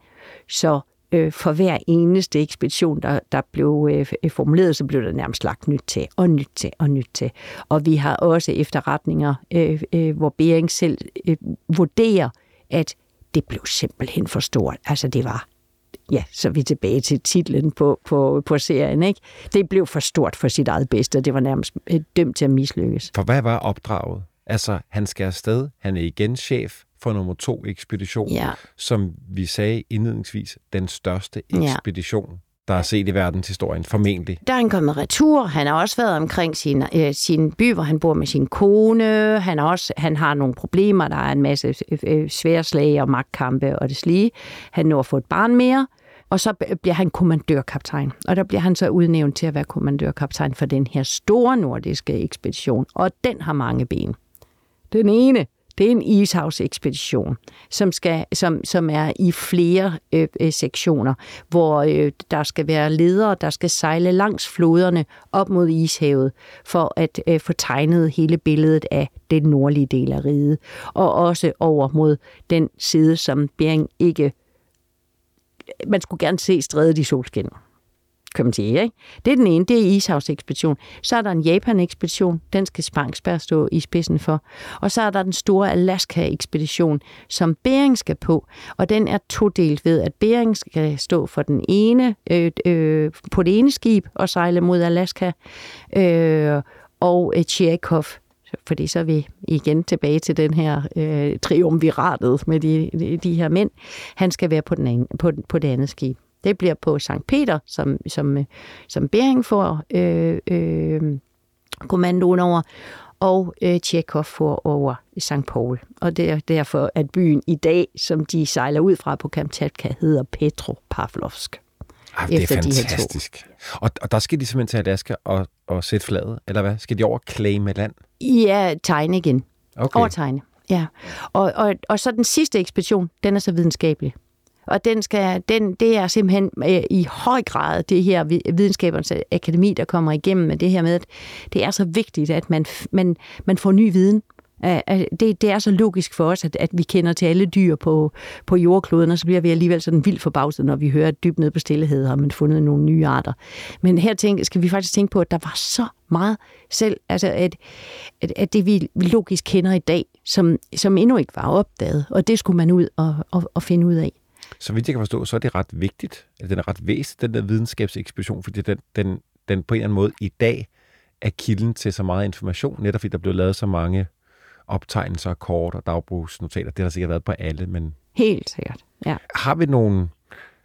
Så øh, for hver eneste ekspedition, der, der blev øh, formuleret, så blev der nærmest lagt nyt til, og nyt til, og nyt til. Og vi har også efterretninger, øh, øh, hvor Bering selv øh, vurderer, at det blev simpelthen for stort. Altså det var, ja, så er vi tilbage til titlen på, på, på serien, ikke? Det blev for stort for sit eget bedste, og det var nærmest øh, dømt til at mislykkes. For hvad var opdraget? Altså, han skal afsted. Han er igen chef for nummer to ekspedition, Ja. som vi sagde indledningsvis, den største Ja. ekspedition, der er set i verdenshistorien, formentlig. Der er han kommet retur. Han har også været omkring sin, øh, sin by, hvor han bor med sin kone. Han, også, han har nogle problemer. Der er en masse øh, øh, sværslag og magtkampe og det slige. Han når at få et barn mere Og så bliver han kommandørkaptajn, og der bliver han så udnævnt til at være kommandørkaptajn for den her store nordiske ekspedition, og den har mange ben. Den ene, det er en ishavsekspedition, som, skal, som, som er i flere øh, øh, sektioner, hvor øh, der skal være ledere, der skal sejle langs floderne op mod ishavet, for at øh, få tegnet hele billedet af den nordlige del af riget, og også over mod den side, som Bering ikke... Man skulle gerne se strædet i solskinner kan man sige. Ikke? Det er den ene, det er Ishavsekspedition. Så er der en Japan-ekspedition, den skal Spangsberg stå i spidsen for. Og så er der den store Alaska-ekspedition, som Bering skal på, og den er todelt ved, at Bering skal stå for den ene, øh, øh, på det ene skib og sejle mod Alaska, øh, og øh, Tjekov fordi så er vi igen tilbage til den her øh, triumviratet med de, de, de her mænd. Han skal være på, den anden, på, på det andet skib. Det bliver på St. Peter, som, som, som Bering får øh, øh, kommandoen over, og øh, Tjekov får over St. Paul. Og det er derfor, at byen i dag, som de sejler ud fra på Kamchatka, hedder Petropavlovsk. Ah, det er fantastisk. De og, og der skal de simpelthen til Alaska og, og sætte flaget, eller hvad? Skal de over claime land? Ja, tegne igen. Okay. Over tegne, ja. Og, og, og så den sidste ekspedition, den er så videnskabelig. Og den skal, den, det er simpelthen øh, i høj grad det her videnskabernes akademi, der kommer igennem med det her med, at det er så vigtigt, at man, man, man får ny viden. Det, det er så logisk for os, at, at vi kender til alle dyr på, på jordkloden, og så bliver vi alligevel sådan vildt forbavset, når vi hører, at dybt ned på stillehed har man fundet nogle nye arter. Men her tænker, skal vi faktisk tænke på, at der var så meget selv, altså at, at, at det vi logisk kender i dag, som, som endnu ikke var opdaget, og det skulle man ud og, og, og finde ud af. Så vidt jeg kan forstå, så er det ret vigtigt, at den er ret væsentlig, den der videnskabsekspedition, fordi den, den, den på en eller anden måde i dag er kilden til så meget information, netop fordi der blev lavet så mange optegnelser, kort og dagbrugsnotater. Det har sikkert været på alle, men... Helt sikkert, ja. Har vi nogle,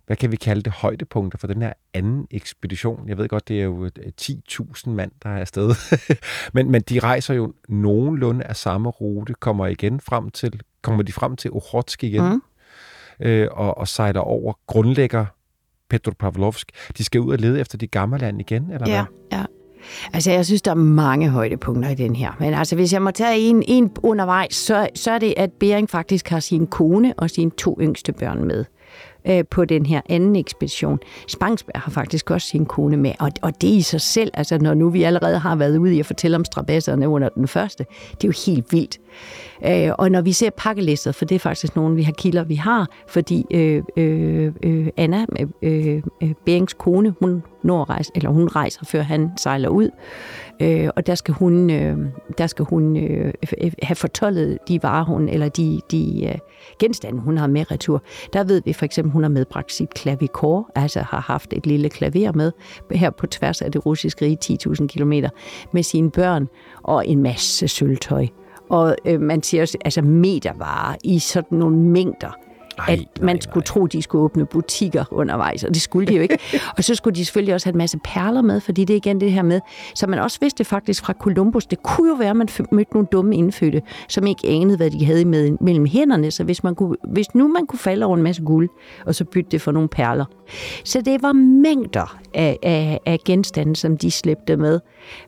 hvad kan vi kalde det, højdepunkter for den her anden ekspedition? Jeg ved godt, det er jo 10.000 mand, der er afsted. [LAUGHS] men, men de rejser jo nogenlunde af samme rute, kommer igen frem til, kommer de frem til Okhotsk igen. Mm øh, og, og sejler over, grundlægger Petropavlovsk. De skal ud og lede efter de gamle land igen, eller ja, hvad? Ja, Altså, jeg synes, der er mange højdepunkter i den her. Men altså, hvis jeg må tage en, en undervejs, så, så er det, at Bering faktisk har sin kone og sine to yngste børn med øh, på den her anden ekspedition. Spangsberg har faktisk også sin kone med, og, og det i sig selv, altså når nu vi allerede har været ude i at fortælle om strabasserne under den første, det er jo helt vildt. Øh, og når vi ser pakkelister, for det er faktisk nogle vi har kilder, vi har, fordi øh, øh, øh Anna, øh, øh, Berings kone, hun når rejse, eller hun rejser, før han sejler ud. Øh, og der skal hun, øh, der skal hun øh, have fortollet de varer, hun, eller de, de øh, genstande, hun har med retur. Der ved vi for eksempel, hun har medbragt sit klavikor, altså har haft et lille klaver med her på tværs af det russiske rige, 10.000 km, med sine børn og en masse sølvtøj. Og øh, man siger også, altså metervarer i sådan nogle mængder ej, at man nej, skulle nej. tro, de skulle åbne butikker undervejs, og det skulle de jo ikke. [LAUGHS] og så skulle de selvfølgelig også have en masse perler med, fordi det er igen det her med, så man også vidste faktisk fra Columbus, det kunne jo være, at man mødte nogle dumme indfødte, som ikke anede, hvad de havde med, mellem hænderne, så hvis, man kunne, hvis nu man kunne falde over en masse guld, og så bytte det for nogle perler. Så det var mængder af, af, af genstande, som de slæbte med,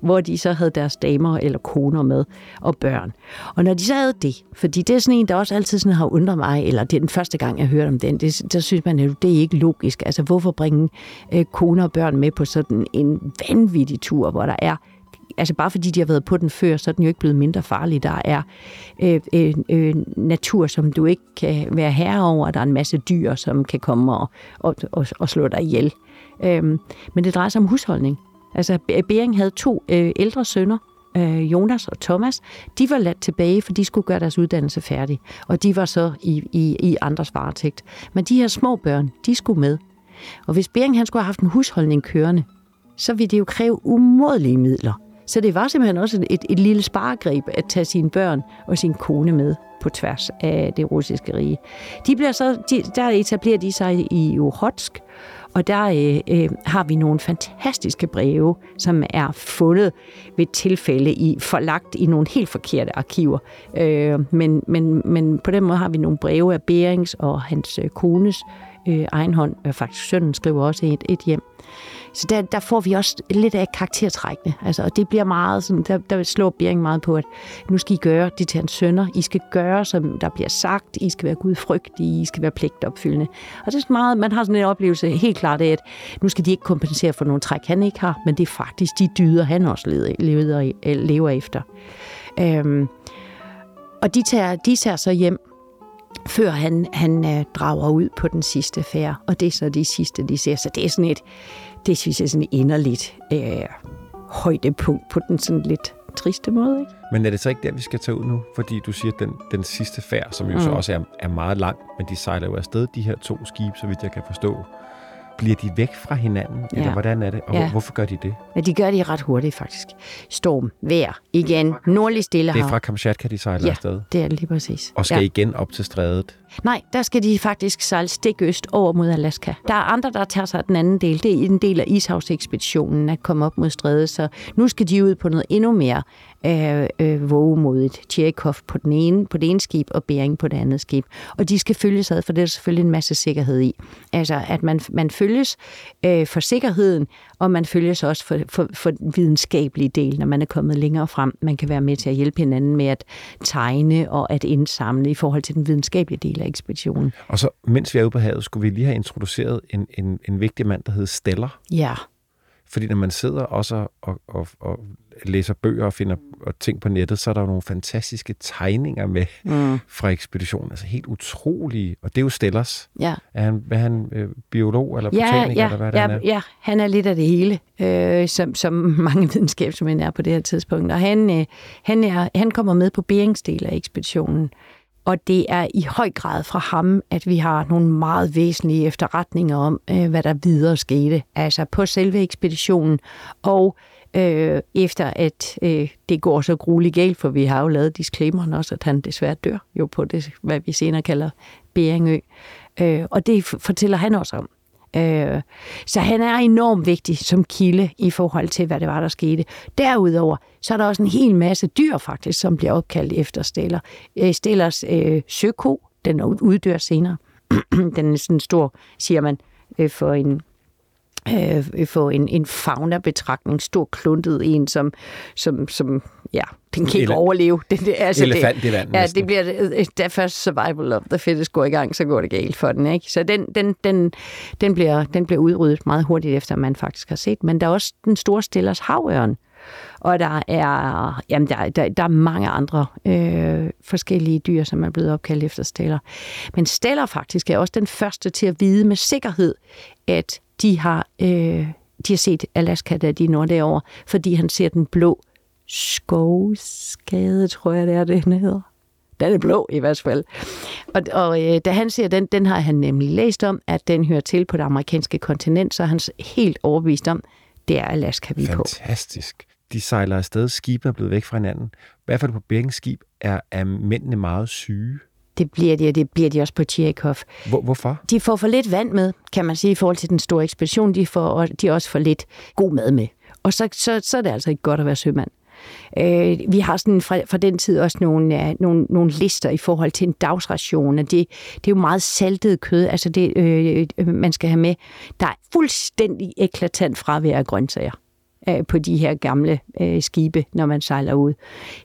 hvor de så havde deres damer eller koner med, og børn. Og når de så havde det, fordi det er sådan en, der også altid sådan har undret mig, eller det er den første gang, jeg hørte om den, det, der synes man, at det er ikke logisk. Altså, hvorfor bringe øh, koner og børn med på sådan en vanvittig tur, hvor der er altså bare fordi de har været på den før, så er den jo ikke blevet mindre farlig. Der er øh, øh, øh, natur, som du ikke kan være herre over. Der er en masse dyr, som kan komme og, og, og, og slå dig ihjel. Øhm, men det drejer sig om husholdning. Altså, Bering havde to øh, ældre sønner, øh, Jonas og Thomas, de var ladt tilbage, for de skulle gøre deres uddannelse færdig. Og de var så i, i, i andres varetægt. Men de her små børn, de skulle med. Og hvis Bering han skulle have haft en husholdning kørende, så ville det jo kræve umådelige midler. Så det var simpelthen også et, et, lille sparegreb at tage sine børn og sin kone med på tværs af det russiske rige. De bliver så, de, der etablerer de sig i Uhotsk, og der øh, øh, har vi nogle fantastiske breve, som er fundet ved tilfælde i forlagt i nogle helt forkerte arkiver. Øh, men, men, men på den måde har vi nogle breve af Berings og hans øh, kones øh, egen hånd. Øh, faktisk sønnen skriver også et, et hjem. Så der, der får vi også lidt af karaktertrækkene. Altså, og det bliver meget sådan, der, der slår Bering meget på, at nu skal I gøre det til hans sønner. I skal gøre, som der bliver sagt. I skal være gudfrygtige. I skal være pligtopfyldende. Og det er meget, man har sådan en oplevelse helt klart af, at nu skal de ikke kompensere for nogle træk, han ikke har, men det er faktisk de dyder, han også lever, lever, efter. Øhm, og de tager, de tager så hjem, før han, han øh, drager ud på den sidste færd. Og det er så de sidste, de ser. Så det er sådan et, det synes jeg sådan inderligt øh, højdepunkt på den sådan lidt triste måde. Ikke? Men er det så ikke der, vi skal tage ud nu? Fordi du siger, at den, den sidste færd, som jo mm. så også er, er meget lang, men de sejler jo afsted, de her to skibe, så vidt jeg kan forstå. Bliver de væk fra hinanden, ja. eller hvordan er det? Og ja. hvorfor gør de det? Ja, de gør det ret hurtigt, faktisk. Storm, vejr, igen, nordlig stillehav. Det er fra Kamchatka, de sejler ja, afsted? det er det lige præcis. Og skal ja. igen op til strædet? Nej, der skal de faktisk sejle stik øst over mod Alaska. Der er andre, der tager sig den anden del. Det er en del af Ishavsekspeditionen at komme op mod strædet, så nu skal de ud på noget endnu mere øh, øh, vågemodigt. Tjerikov på, den ene, på det ene skib, og Bering på det andet skib. Og de skal følges ad, for det er selvfølgelig en masse sikkerhed i. Altså, at man, man følges øh, for sikkerheden, og man følges også for, for, for den videnskabelige del, når man er kommet længere frem. Man kan være med til at hjælpe hinanden med at tegne og at indsamle i forhold til den videnskabelige del af ekspeditionen. Og så, mens vi er ude på havet, skulle vi lige have introduceret en, en, en vigtig mand, der hedder Steller. Ja. Fordi når man sidder også og, og, og læser bøger og finder og ting på nettet, så er der jo nogle fantastiske tegninger med mm. fra ekspeditionen. Altså helt utrolige. Og det er jo Stellers. Ja. Er han, er han øh, biolog eller ja, botaniker? Ja, eller hvad ja, han er? ja, han er lidt af det hele, øh, som, som [LAUGHS] mange videnskabsmænd er på det her tidspunkt. Og han, øh, han, er, han kommer med på Berings del af ekspeditionen. Og det er i høj grad fra ham, at vi har nogle meget væsentlige efterretninger om, øh, hvad der videre skete. Altså på selve ekspeditionen og øh, efter at øh, det går så grueligt galt, for vi har jo lavet disclaimeren også, at han desværre dør jo på det, hvad vi senere kalder Beringø. Øh, og det fortæller han også om. Øh, så han er enormt vigtig som kilde i forhold til, hvad det var, der skete. Derudover, så er der også en hel masse dyr faktisk, som bliver opkaldt efter Steller. Øh, Stellers øh, søko, den uddør senere. [CLEARS THROAT] den er sådan stor, siger man, øh, for en øh, få en, en fauna-betragtning, stor kluntet en, som, som, som ja, den kan ikke Ele- overleve. Det, det, altså Elefant det, i vand. Ja, næsten. det bliver, da først survival of the fittest går i gang, så går det galt for den. Ikke? Så den, den, den, den, bliver, den bliver udryddet meget hurtigt, efter man faktisk har set. Men der er også den store stillers havørn, og der er, jamen der, der, der er mange andre øh, forskellige dyr, som er blevet opkaldt efter steller. Men steller faktisk er også den første til at vide med sikkerhed, at de har, øh, de har set Alaska, da de når derover, fordi han ser den blå skovskade, tror jeg, det er, det den hedder. Den er blå i hvert fald. Og, og øh, da han ser den, den har han nemlig læst om, at den hører til på det amerikanske kontinent, så er han helt overbevist om, det er Alaska, vi er på. Fantastisk. De sejler afsted, skibene er blevet væk fra hinanden. I hvert fald på Berings skib er, er mændene meget syge. Det bliver de, og det bliver de også på Tjerkov. Hvor, hvorfor? De får for lidt vand med, kan man sige, i forhold til den store ekspedition. De får de også for lidt god mad med. Og så, så, så er det altså ikke godt at være sømand. Øh, vi har sådan fra, fra den tid også nogle, uh, nogle, nogle lister i forhold til en dagsration. Det, det er jo meget saltet kød, altså det, øh, man skal have med. Der er fuldstændig eklatant fravær af grøntsager øh, på de her gamle øh, skibe, når man sejler ud.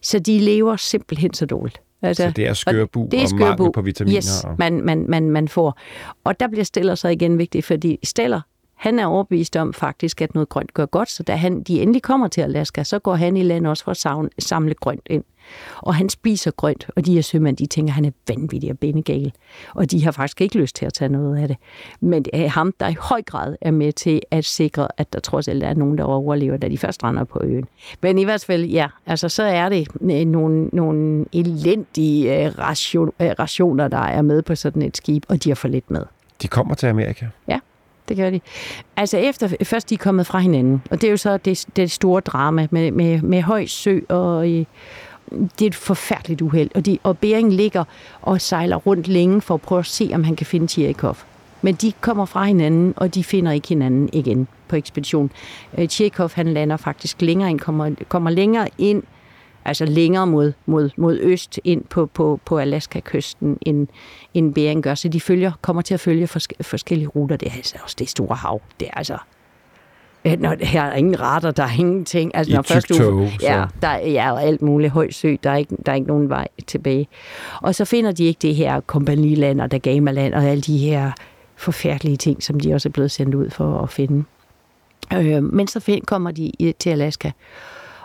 Så de lever simpelthen så dårligt. Altså, så det er skørbu og, det er skørbu. og mangel på vitaminer? Yes, man, man, man, man får. Og der bliver Steller så igen vigtigt, fordi Steller, han er overbevist om faktisk, at noget grønt gør godt, så da han, de endelig kommer til Alaska, så går han i land også for at samle grønt ind. Og han spiser grønt, og de her sømænd, de tænker, at han er vanvittig og benegal. Og de har faktisk ikke lyst til at tage noget af det. Men det er ham, der i høj grad er med til at sikre, at der trods alt er nogen, der overlever, da de først render på øen. Men i hvert fald, ja, altså så er det øh, nogle, nogle elendige øh, ration, øh, rationer, der er med på sådan et skib, og de har for lidt med. De kommer til Amerika? Ja det gør de. Altså efter først de er kommet fra hinanden, og det er jo så det, det store drama med, med, med høj sø, og øh, det er et forfærdeligt uheld. Og, de, og Bering ligger og sejler rundt længe for at prøve at se, om han kan finde Tjerikov. Men de kommer fra hinanden, og de finder ikke hinanden igen på ekspedition. Øh, Tjerikov, han lander faktisk længere ind, kommer, kommer længere ind altså længere mod, mod, mod øst ind på, på, på Alaska-kysten, end, end Bering gør. Så de følger, kommer til at følge forske, forskellige ruter. Det er altså også det store hav. Det er altså når her er ingen retter, der er ingenting. Altså, I når først tog, ja, der er ja, alt muligt høj sø, der er, ikke, der er ikke nogen vej tilbage. Og så finder de ikke det her kompagniland og Dagamaland og alle de her forfærdelige ting, som de også er blevet sendt ud for at finde. Øh, men så find, kommer de til Alaska.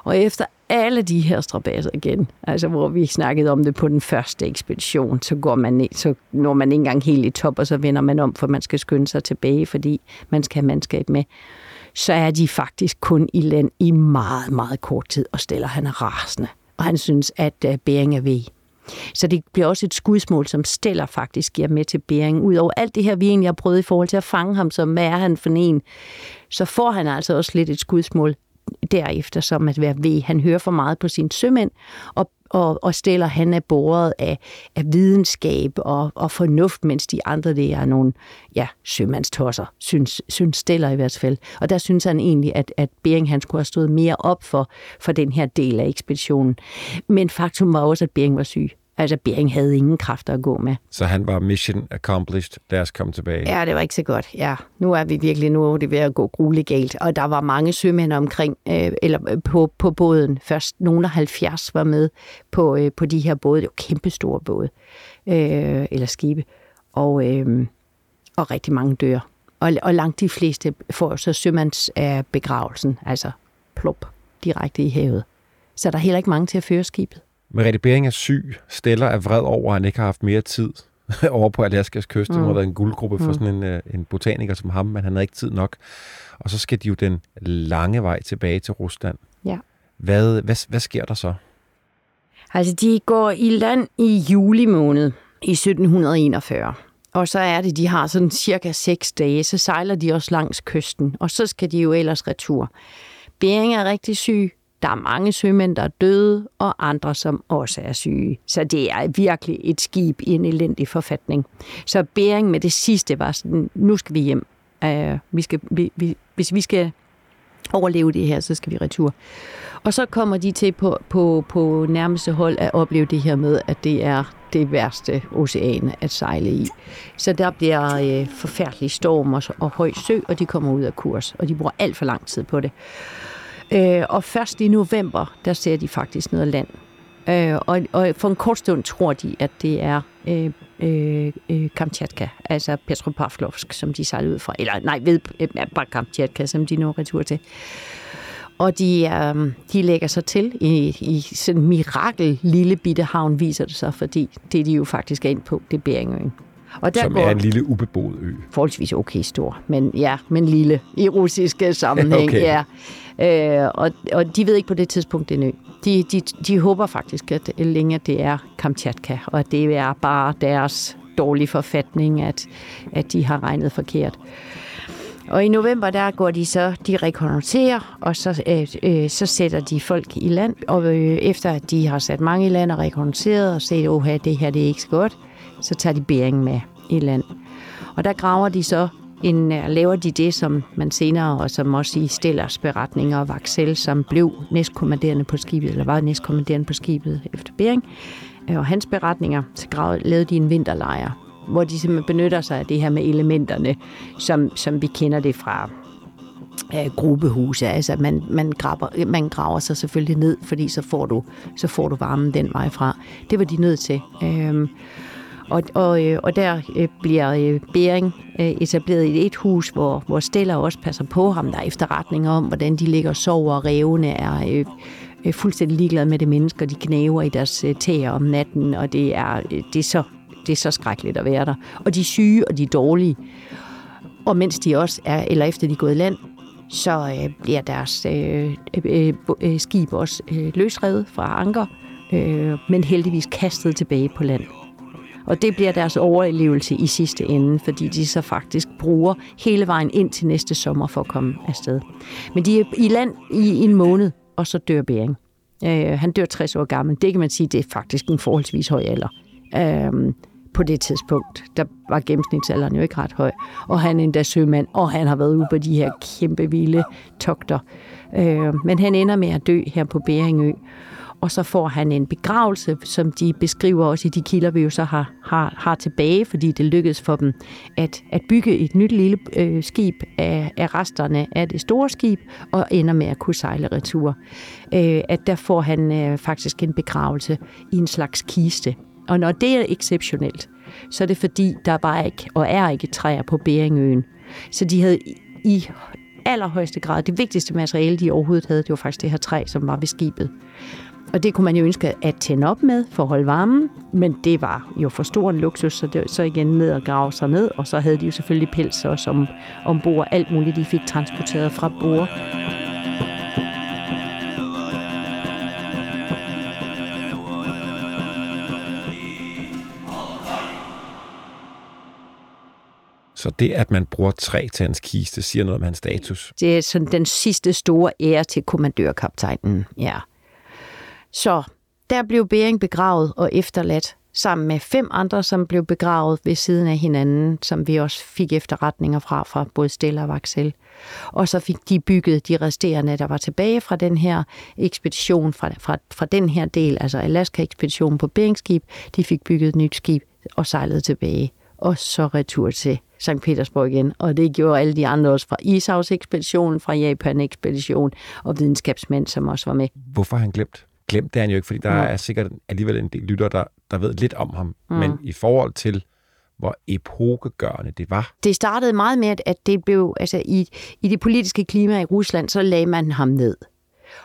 Og efter alle de her strabasser igen, altså hvor vi snakkede om det på den første ekspedition, så, går man, ned, så når man ikke engang helt i top, og så vender man om, for man skal skynde sig tilbage, fordi man skal have mandskab med så er de faktisk kun i land i meget, meget kort tid, og Steller han er rasende. Og han synes, at øh, Bering er ved. Så det bliver også et skudsmål, som Steller faktisk giver med til Bering. Udover alt det her, vi egentlig har prøvet i forhold til at fange ham, som hvad er han for en, så får han altså også lidt et skudsmål derefter, som at være ved. Han hører for meget på sine sømænd, og og, og Steller, han er båret af, af videnskab og, og fornuft, mens de andre, det er nogle ja, sømandstosser, synes, synes Steller i hvert fald. Og der synes han egentlig, at, at Bering han skulle have stået mere op for, for den her del af ekspeditionen. Men faktum var også, at Bering var syg. Altså, Bering havde ingen kræfter at gå med. Så han var mission accomplished. Lad os komme tilbage. Ja, det var ikke så godt. Ja, nu er vi virkelig, nu er det ved at gå grueligt galt. Og der var mange sømænd omkring, øh, eller øh, på, på båden. Først nogle af 70 var med på, øh, på de her både. Det var kæmpestore både, øh, eller skibe. Og, øh, og rigtig mange dør. Og, og langt de fleste får så sømandsbegravelsen, altså plop, direkte i havet. Så der er heller ikke mange til at føre skibet. Merete Bering er syg. Steller er vred over, at han ikke har haft mere tid [LAUGHS] over på Alaskas kyst. Mm. Det må have været en guldgruppe for mm. sådan en, øh, en botaniker som ham, men han havde ikke tid nok. Og så skal de jo den lange vej tilbage til Rusland. Ja. Hvad, hvad, hvad sker der så? Altså, de går i land i juli måned i 1741. Og så er det, de har sådan cirka seks dage, så sejler de også langs kysten, og så skal de jo ellers retur. Bering er rigtig syg, der er mange sømænd, der er døde, og andre, som også er syge. Så det er virkelig et skib i en elendig forfatning. Så Bering med det sidste var sådan, nu skal vi hjem. Uh, vi skal, vi, vi, hvis vi skal overleve det her, så skal vi retur. Og så kommer de til på, på, på nærmeste hold at opleve det her med, at det er det værste ocean at sejle i. Så der bliver øh, forfærdelige storm og, og høj sø, og de kommer ud af kurs, og de bruger alt for lang tid på det. Øh, og først i november, der ser de faktisk noget land. Øh, og, og for en kort stund tror de, at det er øh, øh, øh Kamchatka, altså Petropavlovsk, som de sejlede ud fra. Eller nej, ved øh, bare Kamchatka, som de når retur til. Og de, øh, de lægger sig til i, i sådan en mirakel lille bitte havn, viser det sig, fordi det de jo faktisk er ind på, det er Beringøen. Og der Som går, er en lille ubeboet ø. Forholdsvis okay stor, men ja, men lille i russiske sammenhæng. [LAUGHS] okay. ja. Øh, og, og de ved ikke på det tidspunkt, det er ø. De, de, de håber faktisk, at længe det er Kamchatka, og at det er bare deres dårlige forfatning, at, at de har regnet forkert. Og i november, der går de så, de rekognoterer, og så, øh, øh, så sætter de folk i land. Og øh, efter at de har sat mange i land og rekognoseret og set, at det her det er ikke så godt, så tager de bæringen med i land. Og der graver de så en, øh, laver de det, som man senere, og som også i Stellers beretninger og Vaxel, som blev næstkommanderende på skibet, eller var næstkommanderende på skibet efter Bering, øh, og hans beretninger, så gravede, lavede de en vinterlejr, hvor de simpelthen benytter sig af det her med elementerne, som, som vi kender det fra øh, gruppehuse. Altså man, man, graver, man graver sig selvfølgelig ned, fordi så får du, så får du varmen den vej fra. Det var de nødt til. Øhm, og, og, øh, og der øh, bliver øh, Bering øh, etableret i et hus, hvor, hvor Stella også passer på ham. Der er efterretninger om, hvordan de ligger og sover, og revene er øh, øh, fuldstændig ligeglade med det mennesker. De knæver i deres øh, tæer om natten, og det er, det, er så, det er så skrækkeligt at være der. Og de er syge, og de er dårlige. Og mens de også er, eller efter de er gået i land, så øh, bliver deres øh, øh, øh, skib også øh, løsrevet fra anker, øh, men heldigvis kastet tilbage på land. Og det bliver deres overlevelse i sidste ende, fordi de så faktisk bruger hele vejen ind til næste sommer for at komme afsted. Men de er i land i en måned, og så dør Bering. Øh, han dør 60 år gammel. Det kan man sige, det er faktisk en forholdsvis høj alder. Øh, på det tidspunkt, der var gennemsnitsalderen jo ikke ret høj. Og han er endda sømand, og han har været ude på de her kæmpe vilde togter. Øh, men han ender med at dø her på Beringø og så får han en begravelse, som de beskriver også i de kilder, vi jo så har, har, har tilbage, fordi det lykkedes for dem at, at bygge et nyt lille øh, skib af, af resterne af det store skib, og ender med at kunne sejle retur. Øh, at der får han øh, faktisk en begravelse i en slags kiste. Og når det er exceptionelt, så er det fordi, der bare ikke, og er ikke træer på Beringøen. Så de havde i allerhøjeste grad, det vigtigste materiale, de overhovedet havde, det var faktisk det her træ, som var ved skibet. Og det kunne man jo ønske at tænde op med for at holde varmen, men det var jo for stor en luksus, så, det, så igen ned og grave sig ned, og så havde de jo selvfølgelig pels også om, ombord, alt muligt, de fik transporteret fra bord. Så det, at man bruger træ til hans kiste, siger noget om hans status. Det er sådan den sidste store ære til kommandørkaptajnen, ja. Så der blev Bering begravet og efterladt sammen med fem andre, som blev begravet ved siden af hinanden, som vi også fik efterretninger fra, fra både Stella og Vaxel. Og så fik de bygget de resterende, der var tilbage fra den her ekspedition, fra, fra, fra den her del, altså Alaska-ekspeditionen på Beringskib, de fik bygget et nyt skib og sejlede tilbage. Og så retur til St. Petersborg igen, og det gjorde alle de andre også fra Ishavs-ekspeditionen, fra Japan-ekspedition og videnskabsmænd, som også var med. Hvorfor har han glemt? Glemt det er han jo ikke, fordi der ja. er sikkert alligevel en del lytter, der, der ved lidt om ham. Mm. Men i forhold til, hvor epokegørende det var. Det startede meget med, at det blev, altså i, i det politiske klima i Rusland, så lagde man ham ned.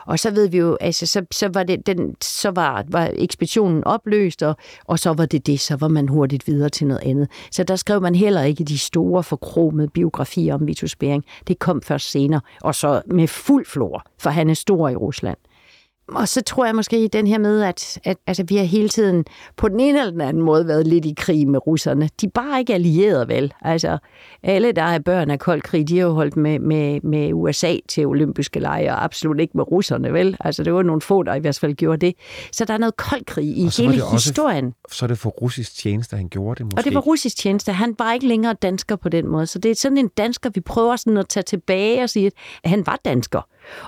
Og så ved vi jo, altså, så, så var, det, den, så var, var ekspeditionen opløst, og, og så var det det, så var man hurtigt videre til noget andet. Så der skrev man heller ikke de store forkromede biografier om Vitus Bering. Det kom først senere, og så med fuld flor, for han er stor i Rusland. Og så tror jeg måske i den her med, at, at altså, vi har hele tiden på den ene eller den anden måde været lidt i krig med russerne. De er bare ikke allierede, vel? Altså, alle, der er børn af kold krig, de har jo holdt med, med, med USA til olympiske lege, og absolut ikke med russerne, vel? Altså, det var nogle få, der i hvert fald gjorde det. Så der er noget kold krig i hele historien. Så er det for russisk tjeneste, han gjorde det måske? Og det var russisk tjeneste. Han var ikke længere dansker på den måde. Så det er sådan en dansker, vi prøver sådan at tage tilbage og sige, at han var dansker.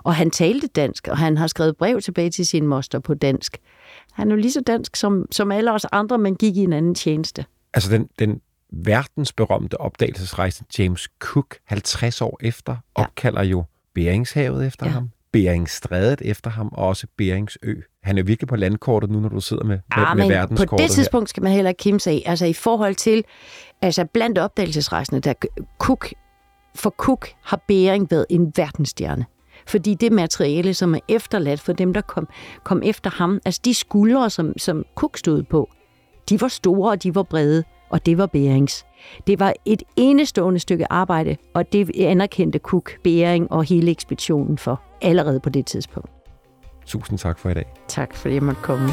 Og han talte dansk, og han har skrevet brev tilbage til sin moster på dansk. Han er jo lige så dansk som, som alle os andre, men gik i en anden tjeneste. Altså den, den verdensberømte opdagelsesrejse James Cook 50 år efter ja. opkalder jo Beringshavet efter ja. ham, Beringstrædet efter ham, og også Beringsø. Han er virkelig på landkortet nu, når du sidder med, med, med verdenskortet på det tidspunkt her. skal man heller ikke kimse af. Altså i forhold til, altså blandt opdagelsesrejsende, der Cook, for Cook har Bering været en verdensstjerne. Fordi det materiale, som er efterladt for dem, der kom, kom efter ham, altså de skuldre, som, som Cook stod på, de var store og de var brede, og det var Berings. Det var et enestående stykke arbejde, og det anerkendte Cook, Bering og hele ekspeditionen for allerede på det tidspunkt. Tusind tak for i dag. Tak fordi jeg måtte komme.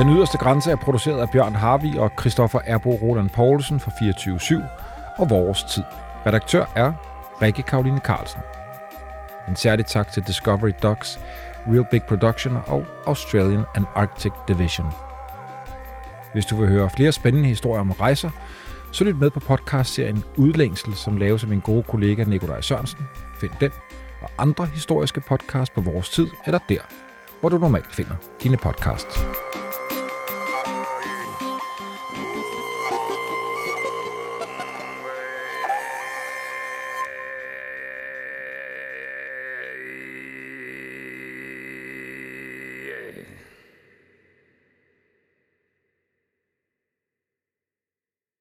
Den yderste grænse er produceret af Bjørn Harvi og Christoffer Erbo Roland Poulsen for 24-7 og Vores Tid. Redaktør er Rikke Karoline Carlsen. En særlig tak til Discovery Docs, Real Big Production og Australian and Arctic Division. Hvis du vil høre flere spændende historier om rejser, så lyt med på podcastserien Udlængsel, som laves af min gode kollega Nikolaj Sørensen. Find den og andre historiske podcasts på vores tid, eller der, hvor du normalt finder dine podcasts.